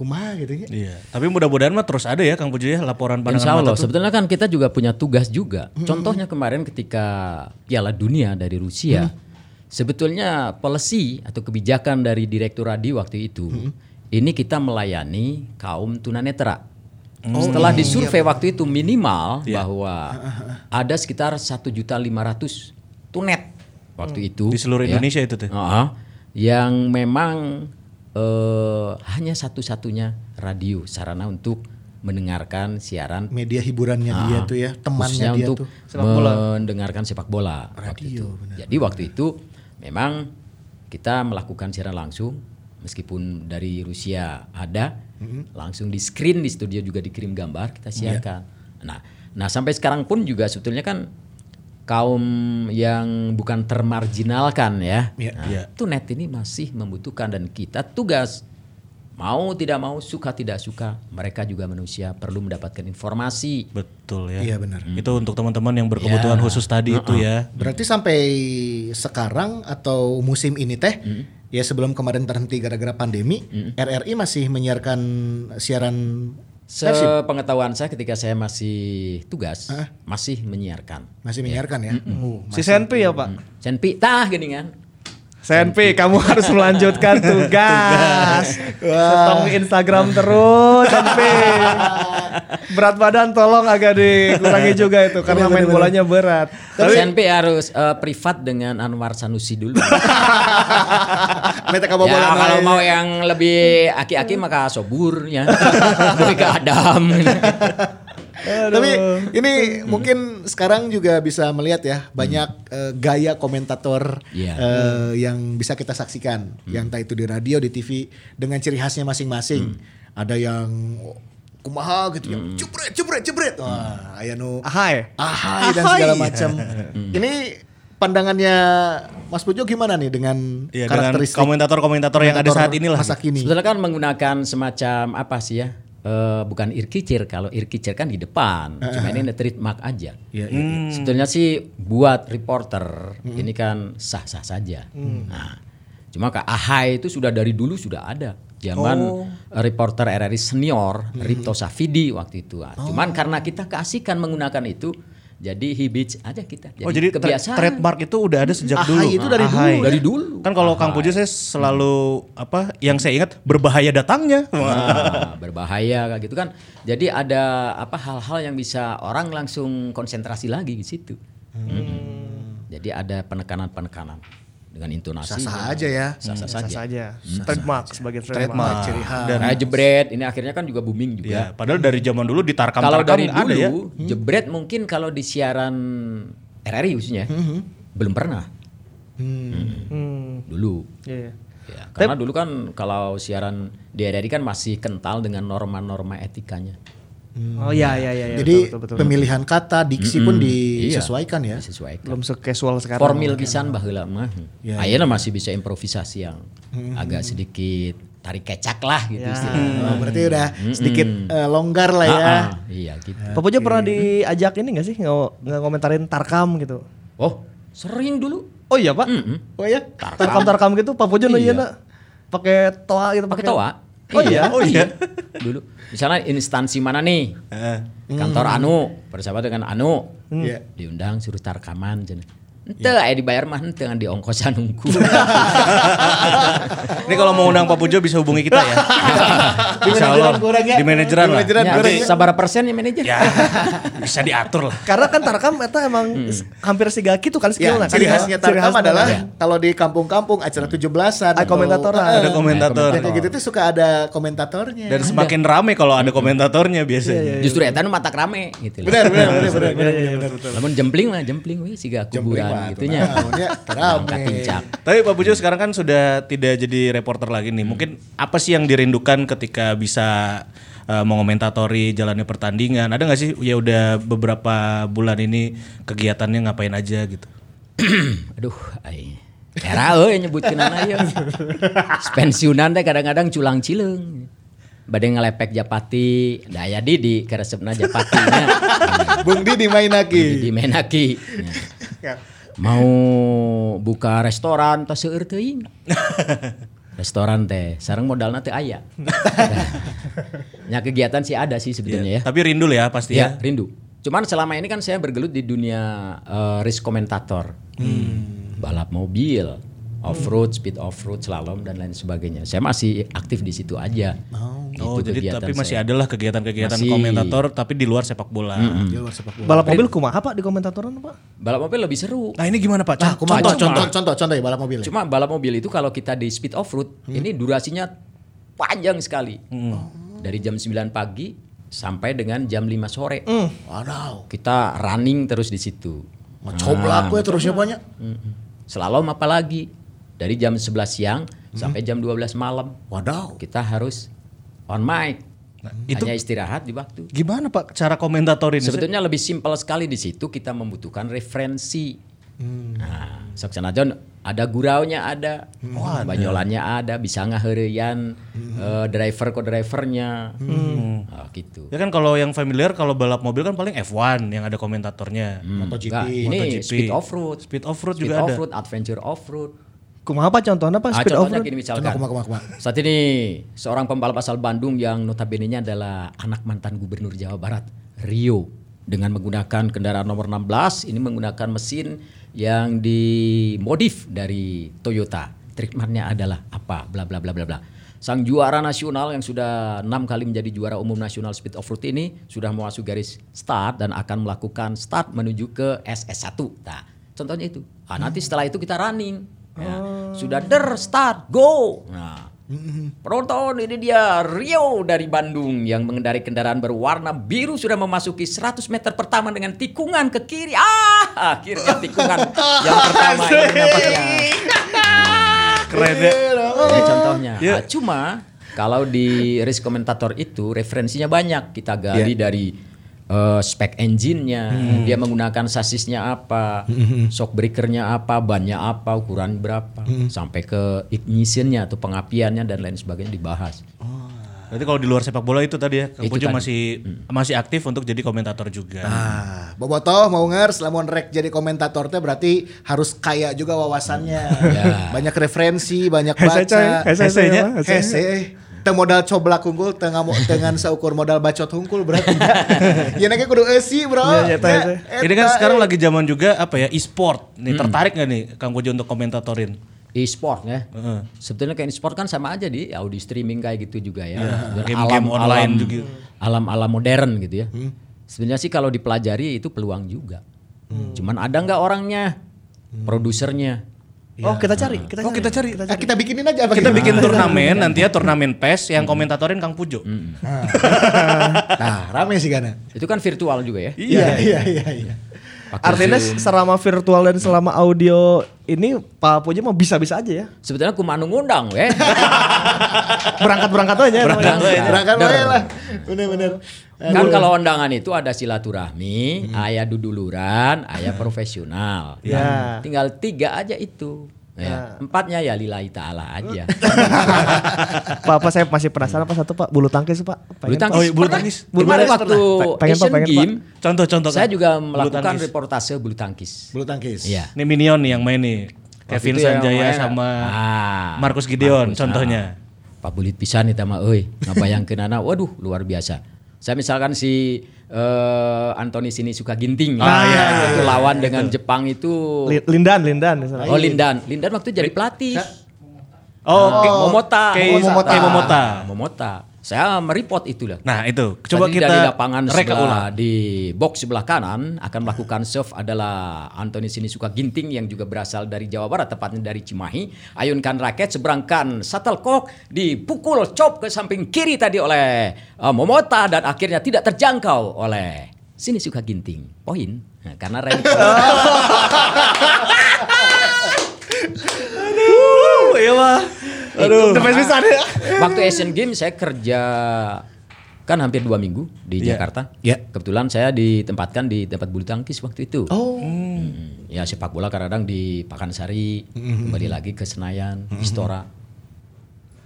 kumaha gitu nya. Iya. Tapi mudah-mudahan mah terus ada ya Kang Pujo ya laporan pandangan Insya Allah. Sebetulnya kan kita juga punya tugas juga. Contohnya kemarin ketika Piala Dunia dari Rusia, sebetulnya policy atau kebijakan dari Direktur Radio waktu itu, ini kita melayani kaum tunanetra. Setelah disurvei waktu itu minimal bahwa ada sekitar 1.500 tunet waktu itu Di seluruh ya. Indonesia itu tuh. Heeh. yang memang eh, hanya satu-satunya radio sarana untuk mendengarkan siaran media hiburannya dia Ah, tuh ya, temannya dia untuk tuh. mendengarkan sepak bola waktu itu. Jadi waktu itu memang kita melakukan siaran langsung meskipun dari Rusia ada langsung di screen di studio juga dikirim gambar kita siarkan. Nah, nah sampai sekarang pun juga sebetulnya kan kaum yang bukan termarginalkan ya. Iya, Nah, iya. itu net ini masih membutuhkan dan kita tugas mau tidak mau suka tidak suka mereka juga manusia perlu mendapatkan informasi Betul ya. Iya benar. Itu untuk teman-teman yang berkebutuhan Ya. khusus tadi itu ya. Berarti sampai sekarang atau musim ini teh ya sebelum kemarin terhenti gara-gara pandemi, RRI masih menyiarkan siaran Sepengetahuan saya ketika saya masih tugas masih menyiarkan. masih menyiarkan ya. Oh, Si Senpi ya Pak. Senpi tah gini kan. Senpi kamu harus melanjutkan tugas. Setong Instagram terus Senpi. Berat badan tolong agak dikurangi juga itu karena main bolanya berat. Tapi Senpi harus eh, privat dengan Anwar Sanusi dulu. Ya kalau mau yang lebih aki-aki maka sobur ya. Lebih ke Adam. Tapi ini mungkin sekarang juga bisa melihat ya banyak eh, gaya komentator Iya. eh, yang bisa kita saksikan, yang entah itu di radio, di TV dengan ciri khasnya masing-masing. Ada yang kumaha gitu yang jebret jebret jebret. Wah, aya nu Ahai. ahai dan segala macam. Ini pandangannya Mas Pujo gimana nih dengan dengan karakteristik komentator-komentator yang ada saat ini lah. masa kini? Sebetulnya kan menggunakan semacam apa sih ya? Eh, bukan ear kicir kalau ear kicir kan di depan. Cuma ini ada trademark aja. Iya, iya, sebetulnya sih buat reporter ini kan sah sah saja nah cuma ke ahai itu sudah dari dulu sudah ada. Zaman reporter RRI senior Ripto Safidi waktu itu. Ah, cuman karena kita keasikan menggunakan itu jadi hibits aja kita Oh jadi tra- kebiasaan trademark itu udah ada sejak Ahai dulu. itu dari dulu Ahai. ya? dari dulu Kan kalau Kang Pujo saya selalu apa yang saya ingat berbahaya datangnya. Nah, berbahaya kayak gitu kan. Jadi ada apa hal-hal yang bisa orang langsung konsentrasi lagi di situ. Mm. Jadi ada penekanan-penekanan dengan intonasi. Sah-sah aja ya. Sah-sah Sah saja. saja. Trademark sebagai Trademark trademark. ciri khas. Dan Nah, jebret ini akhirnya kan juga booming ya, juga. padahal dari zaman dulu ditarkam Kalau dari ada dulu ya. jebret mungkin kalau di siaran RRI khususnya belum pernah. Hmm. Dulu. Iya, iya. Ya, karena dulu kan kalau siaran di RRI kan masih kental dengan norma-norma etikanya. Oh iya iya iya. iya, Jadi betul, betul, betul. pemilihan kata, diksi pun Iya. disesuaikan ya. Disesuaikan. belum se-casual sekarang. Formil pisan baheula mah. Ya, Ayeuna masih bisa improvisasi yang agak sedikit tarik kecak lah gitu Ya. istilahnya. Oh, berarti udah sedikit eh, longgar lah ya. Ah, ah, iya gitu. Pak Pujo pernah diajak ini gak sih nge- ngomentarin Tarkam gitu? Oh, sering dulu. Oh iya Pak. Mm-mm. Oh ya? Tarkam Tarkam gitu Pak Iya. iya. pakai toa gitu Pakai toa. Oh iya. Oh iya. dulu. Misalnya instansi mana nih? Eh, Kantor Anu, bersahabat dengan Anu. Iya. Diundang suruh tarkaman cenah. Ente aya dibayar mah ente ngan di ongkosan unggul. Ini kalau mau undang Pak Pujo bisa hubungi kita ya. Insya Allah. ya. Di manajeran lah. Ya, ya. sabara persen ya manajer. Ya, bisa diatur lah. Karena kan Tarkam itu emang hampir siga gitu kan Ya, skillnya kan. ciri khasnya Tarkam adalah Ya. kalau di kampung-kampung acara 17-an Ada komentatornya. Eh, Ada komentator. yang kayak gitu tuh suka ada komentatornya. Dan semakin rame kalau ada komentatornya biasanya. Justru eta nu mata rame gitu. loh. benar benar benar benar benar. benar. Lamun jempling mah jempling we siga Jempling gitu nah, ya, terame. Angkat pincak. Tapi Pak Pujo sekarang kan sudah tidak jadi reporter lagi nih. Mungkin apa sih yang dirindukan ketika bisa eh, menkomentatori jalannya pertandingan? Ada nggak sih ya udah beberapa bulan ini kegiatannya ngapain aja gitu? Aduh, ai. Era euy nyebutkeun aya. Pensiunan teh kadang-kadang culang cileung. Bade ngelepek Japati, daya Didi karesepna Japati nya. Bung Didi main lagi. Di Menaki. Ya. Mau buka restoran teh seueur teuing. Restoran teh sareng modalna teh aya. Ya kegiatan sih ada sih sebetulnya ya. Tapi rindu lah ya pasti Ya, ya. rindu. Cuman selama ini kan saya bergelut di dunia eh, race komentator. Balap mobil, off-road, speed off-road, slalom dan lain sebagainya. Saya masih aktif di situ aja. Oh, Itu jadi kegiatan tapi masih saya. adalah kegiatan-kegiatan Masih. komentator tapi di luar sepak bola. Di luar sepak bola. Balap mobil kumaha Pak di komentatoran Pak? Balap mobil lebih seru. Nah, ini gimana Pak? Nah, Contoh- contoh, Cuma- contoh, contoh, contoh ya balap mobil. ya. Cuma balap mobil itu kalau kita di speed off-road, ini durasinya panjang sekali. Dari jam 9 pagi sampai dengan jam 5 sore. Wadaw. Kita running terus di situ. Coblak gue terusnya banyak. Slalom apalagi dari jam 11 siang sampai jam 12 malam. Wadaw. Kita harus on mic. itu- Hanya istirahat di waktu. Gimana Pak cara komentatorin? Sebetulnya lebih simpel sekali di situ kita membutuhkan referensi. Nah, sok sanajan ada guraunya ada, banyolannya ada, bisa ngaheureyan eh, driver ke drivernya. Nah, gitu. Ya kan kalau yang familiar kalau balap mobil kan paling F1 yang ada komentatornya. MotoGP. Enggak, ini MotoGP. speed off-road. Speed off-road Speed juga ada. off-road, adventure off-road. Kumaha Pak contohnya Pak Ah, speed contohnya off gini misalkan. Cuma, kuma, kuma, kuma. Saat ini seorang pembalap asal Bandung yang notabene-nya adalah anak mantan gubernur Jawa Barat, Rio. Dengan menggunakan kendaraan nomor 16, ini menggunakan mesin yang dimodif dari Toyota. Treatmentnya adalah apa? Bla bla bla bla bla. Sang juara nasional yang sudah enam kali menjadi juara umum nasional speed off-road ini sudah memasuki garis start dan akan melakukan start menuju ke SS1. Nah, contohnya itu. Ah, nanti setelah itu kita running. Ya. Sudah der start go. Nah, penonton ini dia Rio dari Bandung yang mengendarai kendaraan berwarna biru sudah memasuki 100 meter pertama dengan tikungan ke kiri. Ah, akhirnya tikungan yang pertama ini dapatnya. Keren ya. Ini contohnya. Ya. Ah, cuma kalau di race komentator itu referensinya banyak. Kita gali dari eh, spek engine-nya, dia menggunakan sasisnya apa, shock breaker-nya apa, bannya apa, ukuran berapa, sampai ke ignition-nya atau pengapiannya dan lain sebagainya dibahas. Berarti kalau di luar sepak bola itu tadi ya, Kang Itu Pujo masih masih aktif untuk jadi komentator juga. Nah, Bobotoh mau ngers lamun rek jadi komentator teh berarti harus kaya juga wawasannya. Banyak referensi, banyak baca. coy. Hese, Hese, coy, nya. Pak. Hese. Hese. Teu modal coblak unggul teu ngamo dengan seukur modal bacot hungkul berarti. ya nake kudu eusi, Bro. Iya, iya, Ya, tah. eta, Ini kan sekarang eh. lagi zaman juga apa ya e-sport. Nih tertarik nggak nih Kang Pujo untuk komentatorin? E-sport ya. Heeh. Sebetulnya kayak e-sport kan sama aja di audio streaming kayak gitu juga ya. Dan game-game online juga. Alam-alam modern gitu ya. Sebenarnya sih kalau dipelajari itu peluang juga. Cuman ada nggak orangnya? Produsernya. Oh, kita cari, kita Oh cari. kita cari. Ah, kita bikinin aja apa Kita bikin turnamen nanti ya turnamen PES yang komentatorin Kang Pujo. Nah, rame sih Gana. Itu kan virtual juga ya. Iya, iya, iya, iya. Artinya selama virtual dan selama audio ini Pak Pujo mau bisa-bisa aja ya. Sebetulnya kumanu ngundang weh. Berangkat-berangkat aja. Berangkat. namanya. Berangkat Der. wae lah. Bener-bener. Kan kalau undangan itu ada silaturahmi, ayah duduluran, ayah profesional. Ya. Nah, tinggal tiga aja itu. Ya. Empatnya ya lillahi ta'ala aja. Pak, apa saya masih penasaran apa satu Pak bulu tangkis Pak. Bulu Pengen, tangkis. Oh, iya, bulu tangkis. Bulu tangkis waktu. Pengen, Pak, Asian pengen, Pak. Game, Contoh-contoh. saya juga Bulu melakukan tangkis. reportase bulu tangkis. Bulu tangkis. Iya. Ini Minion nih yang main nih. Kevin itu Sanjaya sama ah, Marcus Gideon Marcus, contohnya. ah. Pak Bulit pisan eta mah euy, ngabayangkeun anak, waduh luar biasa. Saya misalkan si eh, Anthony Sinisuka Ginting, Ah, iya, iya, itu lawan dengan Jepang itu. Li- Lindan, Lindan misalnya. Oh Lindan, Lindan waktu jadi pelatih. Oh, oke. Momota, Momota. Kei Momota. Momota. Saya mereport itu lah. Nah, itu. Coba Tadi kita dari lapangan sebelah ulang. di box sebelah kanan akan melakukan serve adalah Anthony Sinisuka Ginting yang juga berasal dari Jawa Barat tepatnya dari Cimahi ayunkan raket seberangkan shuttlecock dipukul chop ke samping kiri tadi oleh uh, Momota dan akhirnya tidak terjangkau oleh Sinisuka Ginting poin Nah, karena rank Uh, iya mah. Aduh, the best pisan waktu Asian Games saya kerja kan hampir dua minggu di Iya. Jakarta. Iya. Kebetulan saya ditempatkan di tempat bulu tangkis waktu itu. Oh. Hmm, Ya sepak bola kadang-kadang di Pakansari, kembali lagi ke Senayan, Istora.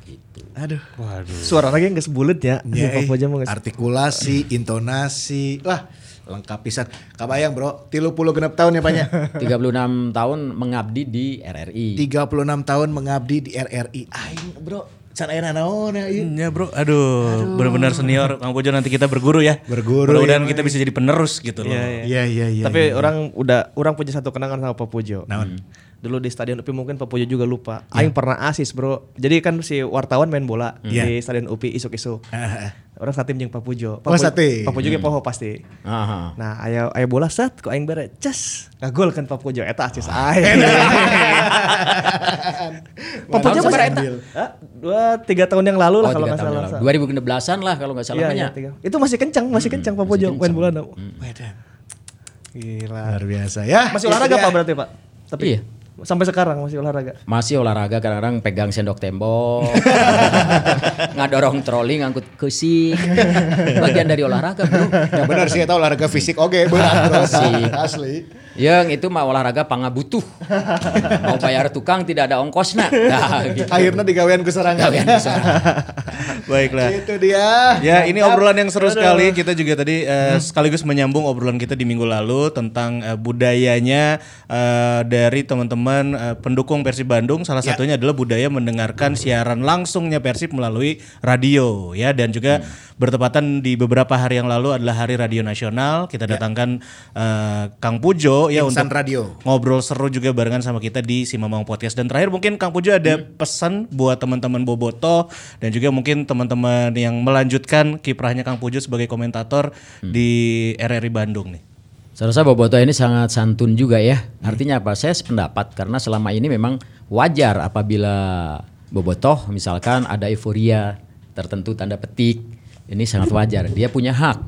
Gitu. Aduh. Suara lagi nggak sebulet ya. Ya, Jamu nggak se- artikulasi, intonasi, wah lengkap pisan. Kabayang bro, tilu puluh genep tahun ya banyak. 36 tahun mengabdi di RRI. 36 tahun mengabdi di RRI. Aing bro, can aya naon ya ieu? Ya bro, aduh, benar-benar senior. Kang Pujo nanti kita berguru ya. Berguru, Mudah-mudahan ya, kita bisa jadi penerus gitu loh. Iya iya iya. Tapi iya. orang udah orang punya satu kenangan sama Pak Pujo. Naon? Dulu di Stadion UPI mungkin Pak Pujo juga lupa. Aing pernah asis, Bro. Jadi kan si wartawan main bola Iya. di Stadion UPI isuk-isuk. Orang satim jeung Pak Pujo. Pak Oh, Pujo- satim. Pak Pujo ge poho pasti. Aha. Nah, aya aya bola set ku aing bare ces. Ngagol kan Pak Pujo eta asis aing. Pak Pujo Tahun masih eta? Dua tiga tahun yang lalu lah Oh, kalau nggak salah. yang lalu. 2016-an lah kalau nggak salah Iya, iya, tiga. Itu masih kencang, masih kencang Pak Pujo main bola. Wedan. Gila. Luar biasa ya. Masih olahraga dia. Pak berarti Pak? Tapi Iya. Sampai sekarang masih olahraga. Masih olahraga kadang-kadang pegang sendok tembok, ngadorong troli ngangkut kursi, bagian dari olahraga bro. Ya benar sih eta olahraga fisik oke berat bro. Fisik. Asli. Yang itu mah olahraga pangabutuh. Mau bayar tukang tidak ada ongkosnya. Nah, gitu. Akhirnya digawean ke serangan. Gawean ke serangan. Baiklah. Itu dia. Ya ini obrolan yang seru sekali. Kita juga tadi eh, sekaligus menyambung obrolan kita di minggu lalu tentang eh, budayanya eh, dari teman-teman eh, pendukung Persib Bandung. Salah satunya adalah budaya mendengarkan siaran langsungnya Persib melalui radio ya dan juga bertepatan di beberapa hari yang lalu adalah Hari Radio Nasional. Kita datangkan eh, Kang Pujo ya Insan untuk Radio. ngobrol seru juga barengan sama kita di Si Mamang Podcast. Dan terakhir mungkin Kang Pujo ada pesan buat teman-teman Boboto dan juga mungkin teman-teman yang melanjutkan kiprahnya Kang Pujo sebagai komentator di RRI Bandung nih. Saya rasa Boboto ini sangat santun juga ya. Artinya apa? Saya sependapat karena selama ini memang wajar apabila Bobotoh misalkan ada euforia tertentu tanda petik. Ini sangat wajar. Dia punya hak.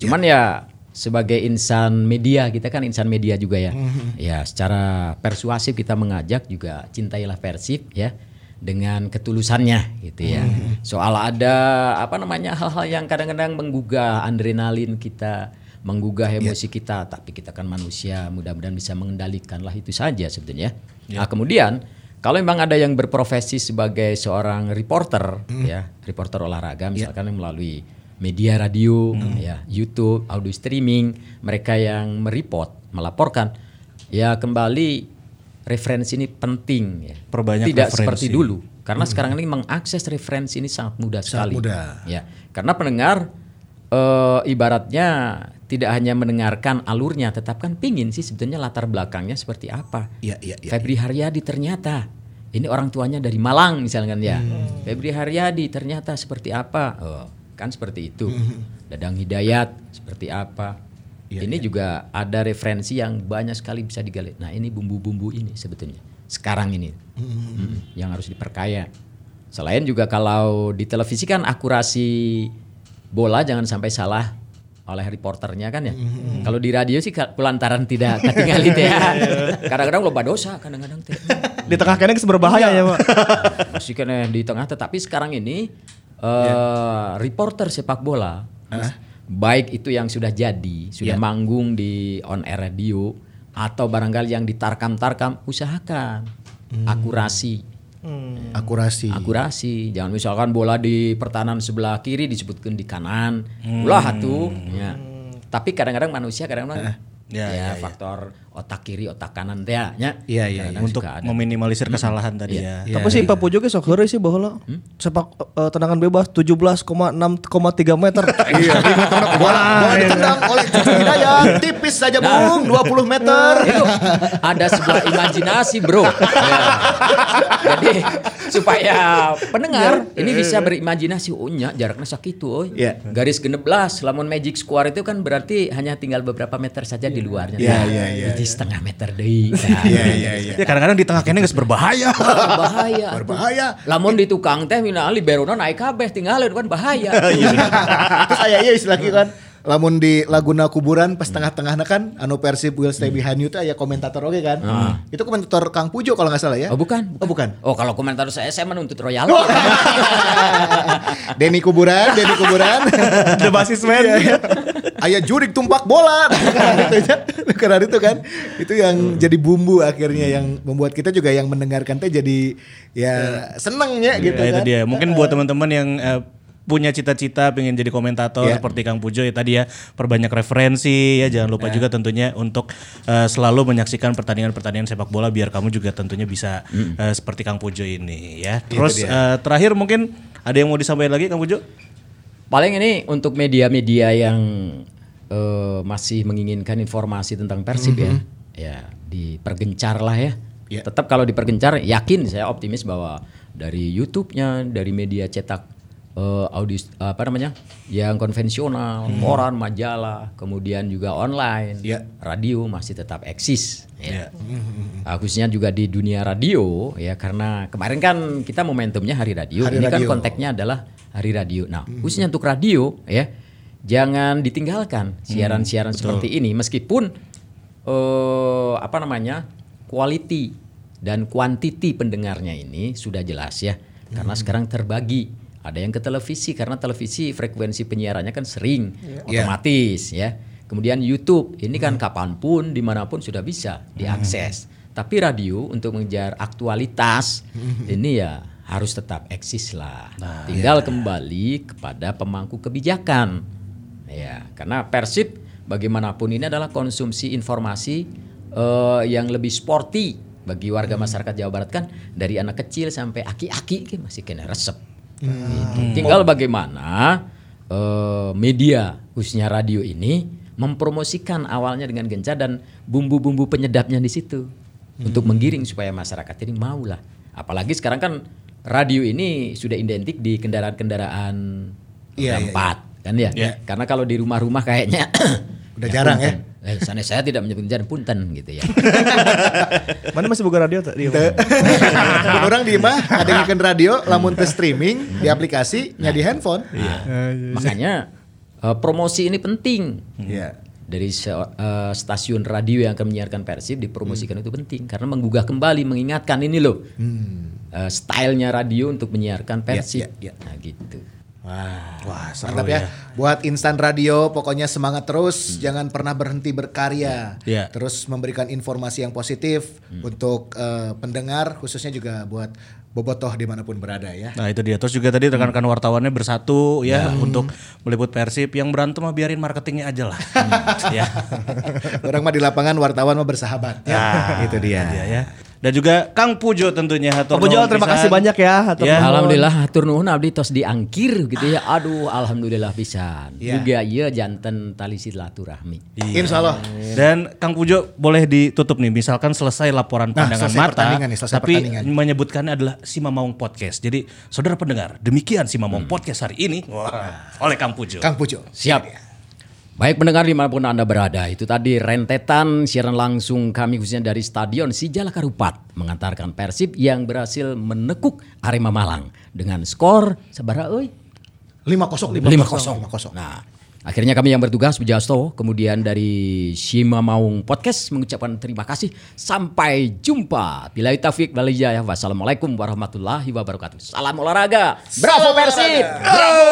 Cuman ya sebagai insan media kita kan insan media juga ya. Ya secara persuasif kita mengajak juga cintailah Persib ya dengan ketulusannya gitu ya. Soal ada apa namanya hal-hal yang kadang-kadang menggugah adrenalin kita, menggugah emosi kita, tapi kita kan manusia, mudah-mudahan bisa mengendalikan lah itu saja sebetulnya. Nah, kemudian kalau memang ada yang berprofesi sebagai seorang reporter ya, reporter olahraga misalkan yang melalui media radio, ya, YouTube, audio streaming, mereka yang mereport, melaporkan, ya kembali referensi ini penting ya. Perbanyak Tidak referensi. seperti dulu. Karena sekarang ini mengakses referensi ini sangat mudah sekali. mudah. Ya, karena pendengar eh, ibaratnya tidak hanya mendengarkan alurnya, tetap kan pingin sih sebetulnya latar belakangnya seperti apa. Iya iya iya. Febri Haryadi ternyata ini orang tuanya dari Malang misalkan ya. Hmm. Febri Haryadi ternyata seperti apa? Oh, kan seperti itu. Hmm. Dadang Hidayat seperti apa? Iya, ini juga ada referensi yang banyak sekali bisa digali. Nah, ini bumbu-bumbu ini sebetulnya. Sekarang ini Hmm. Mm, yang harus diperkaya. Selain juga kalau di televisi kan akurasi bola jangan sampai salah oleh reporternya kan ya. Hmm. Kalau di radio sih kulantaran tidak ketinggalan ya. Kadang-kadang loba dosa, kadang-kadang teh. Di tengah kene berbahaya ya, Pak. Masih kena di tengah tetapi sekarang ini eh Ya. reporter sepak bola baik itu yang sudah jadi, sudah Ya. manggung di on air radio atau barangkali yang ditarkam-tarkam usahakan Hmm. akurasi. Akurasi. Akurasi, jangan misalkan bola di pertahanan sebelah kiri disebutkan di kanan, ulah tuh. Ya. Tapi kadang-kadang manusia kadang-kadang Ya, ya, ya, ya. faktor otak kiri, otak kanan teh nya. Iya, iya, Kadang-kadang Untuk suka ada. meminimalisir kesalahan tadi ya. Tapi sih Pak Pujo ge sok heureuy sih baheula. Sepak eh, tendangan bebas 17,6,3 meter. Iya, bola, bola ditendang oleh Cucu Hidayat, tipis saja Bung, 20 meter. itu ada sebuah imajinasi bro Ya. jadi supaya pendengar ini bisa berimajinasi oh nya jaraknya sakitu oh Iya. garis genep belas lamun magic square itu kan berarti hanya tinggal beberapa meter saja di luarnya Iya, Nah, iya, iya, jadi setengah meter deh nah, Iya, iya, iya. Ya kadang-kadang di tengah kene geus berbahaya. bahaya Berbahaya. lamun di tukang teh mina liberona naik kabeh tinggalin kan bahaya Terus aya ieu istilah kieu kan. Lamun di Laguna Kuburan pas tengah-tengahna kan anu Persib will stay behind you teh aya komentator oke kan. Itu komentator Kang Pujo kalau nggak salah ya. oh bukan Oh bukan. oh kalau komentar saya saya menuntut royalti Denny Kuburan, Denny Kuburan. The basis man. Aya jurik tumpak bola. Itu ya. Karena itu kan itu yang jadi bumbu akhirnya yang membuat kita juga yang mendengarkan teh jadi ya senengnya gitu Ya, itu kan. dia. Mungkin buat teman-teman yang eh, punya cita-cita pengen jadi komentator Iya. seperti Kang Pujo ya tadi ya perbanyak referensi ya jangan lupa juga tentunya untuk eh, selalu menyaksikan pertandingan-pertandingan sepak bola biar kamu juga tentunya bisa eh, seperti Kang Pujo ini ya. Terus eh, terakhir mungkin ada yang mau disampaikan lagi Kang Pujo? Paling ini untuk media-media yang eh, masih menginginkan informasi tentang Persib ya, ya dipergencar lah ya. Ya. Tetap kalau dipergencar, yakin saya optimis bahwa dari YouTube-nya, dari media cetak eh, audis apa namanya, yang konvensional, koran, majalah, kemudian juga online, Ya. radio masih tetap eksis. Ya. Ah, khususnya juga di dunia radio ya karena kemarin kan kita momentumnya hari radio Hari ini kan radio. konteksnya adalah hari radio. Nah, khususnya untuk radio ya, jangan ditinggalkan siaran-siaran seperti ini meskipun eh apa namanya? quality dan quantity pendengarnya ini sudah jelas ya. Karena sekarang terbagi. Ada yang ke televisi karena televisi frekuensi penyiarannya kan sering otomatis ya. Kemudian YouTube ini kan kapan pun di mana pun sudah bisa diakses. Tapi radio untuk mengejar aktualitas ini ya harus tetap eksis lah. Tinggal kembali kepada pemangku kebijakan. Ya, karena Persib bagaimanapun ini adalah konsumsi informasi eh, yang lebih sporty bagi warga masyarakat Jawa Barat kan dari anak kecil sampai aki-aki masih kena resep. Gitu. Tinggal bagaimana eh, media khususnya radio ini mempromosikan awalnya dengan gencar dan bumbu-bumbu penyedapnya di situ untuk menggiring supaya masyarakat ini mau lah. Apalagi sekarang kan radio ini sudah identik di kendaraan-kendaraan Iya, roda iya, empat kan ya. Karena kalau di rumah-rumah kayaknya Udah jarang ya. Eh, sana saya tidak menyebut jalan punten gitu ya. Mana masih buka radio tadi? Orang di mah ada yang radio lamun ke streaming di aplikasi nya di handphone. Makanya eh, promosi ini penting. Iya. Dari se- eh, stasiun radio yang akan menyiarkan Persib dipromosikan itu penting karena menggugah kembali mengingatkan ini loh. eh, stylenya radio untuk menyiarkan Persib. iya, iya. Nah gitu. Wah, Wah mantap ya. Buat instan radio, pokoknya semangat terus, jangan pernah berhenti berkarya. Iya. Terus memberikan informasi yang positif untuk eh, pendengar, khususnya juga buat bobotoh di mana pun berada ya. Nah itu dia. Terus juga tadi rekan-rekan wartawannya bersatu ya untuk meliput Persib. Yang berantem mah biarin marketingnya aja lah. ya. Orang mah di lapangan wartawan mah bersahabat. Ya, itu dia. Dia ya. Dan juga Kang Pujo tentunya. hatur Pak Pujo nuhun terima pisan. kasih banyak ya. hatur Ya. Alhamdulillah hatur nuhun abdi tos diangkir gitu ya. Aduh alhamdulillah pisan. Iya. Juga ieu janten tali silaturahmi. Insya Allah. Dan Kang Pujo boleh ditutup nih, misalkan selesai laporan Nah, pandangan selesai mata, pertandingan nih, selesai tapi pertandingan. menyebutkannya adalah Si Mamong Podcast. Jadi saudara pendengar, demikian Si Mamong Podcast hari ini oleh Kang Pujo. Kang Pujo. Siap. Baik pendengar di mana pun Anda berada, itu tadi rentetan siaran langsung kami khususnya dari Stadion Sijalak Harupat mengantarkan Persib yang berhasil menekuk Arema Malang dengan skor sabaraha euy? 5-0. 5-0. Nah, akhirnya kami yang bertugas Pujasto, kemudian dari Shima Maung Podcast mengucapkan terima kasih. Sampai jumpa. Bila taufik wal hidayah. Wassalamualaikum warahmatullahi wabarakatuh. Salam olahraga. Bravo Persib. Bravo!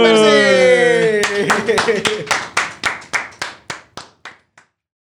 Persib!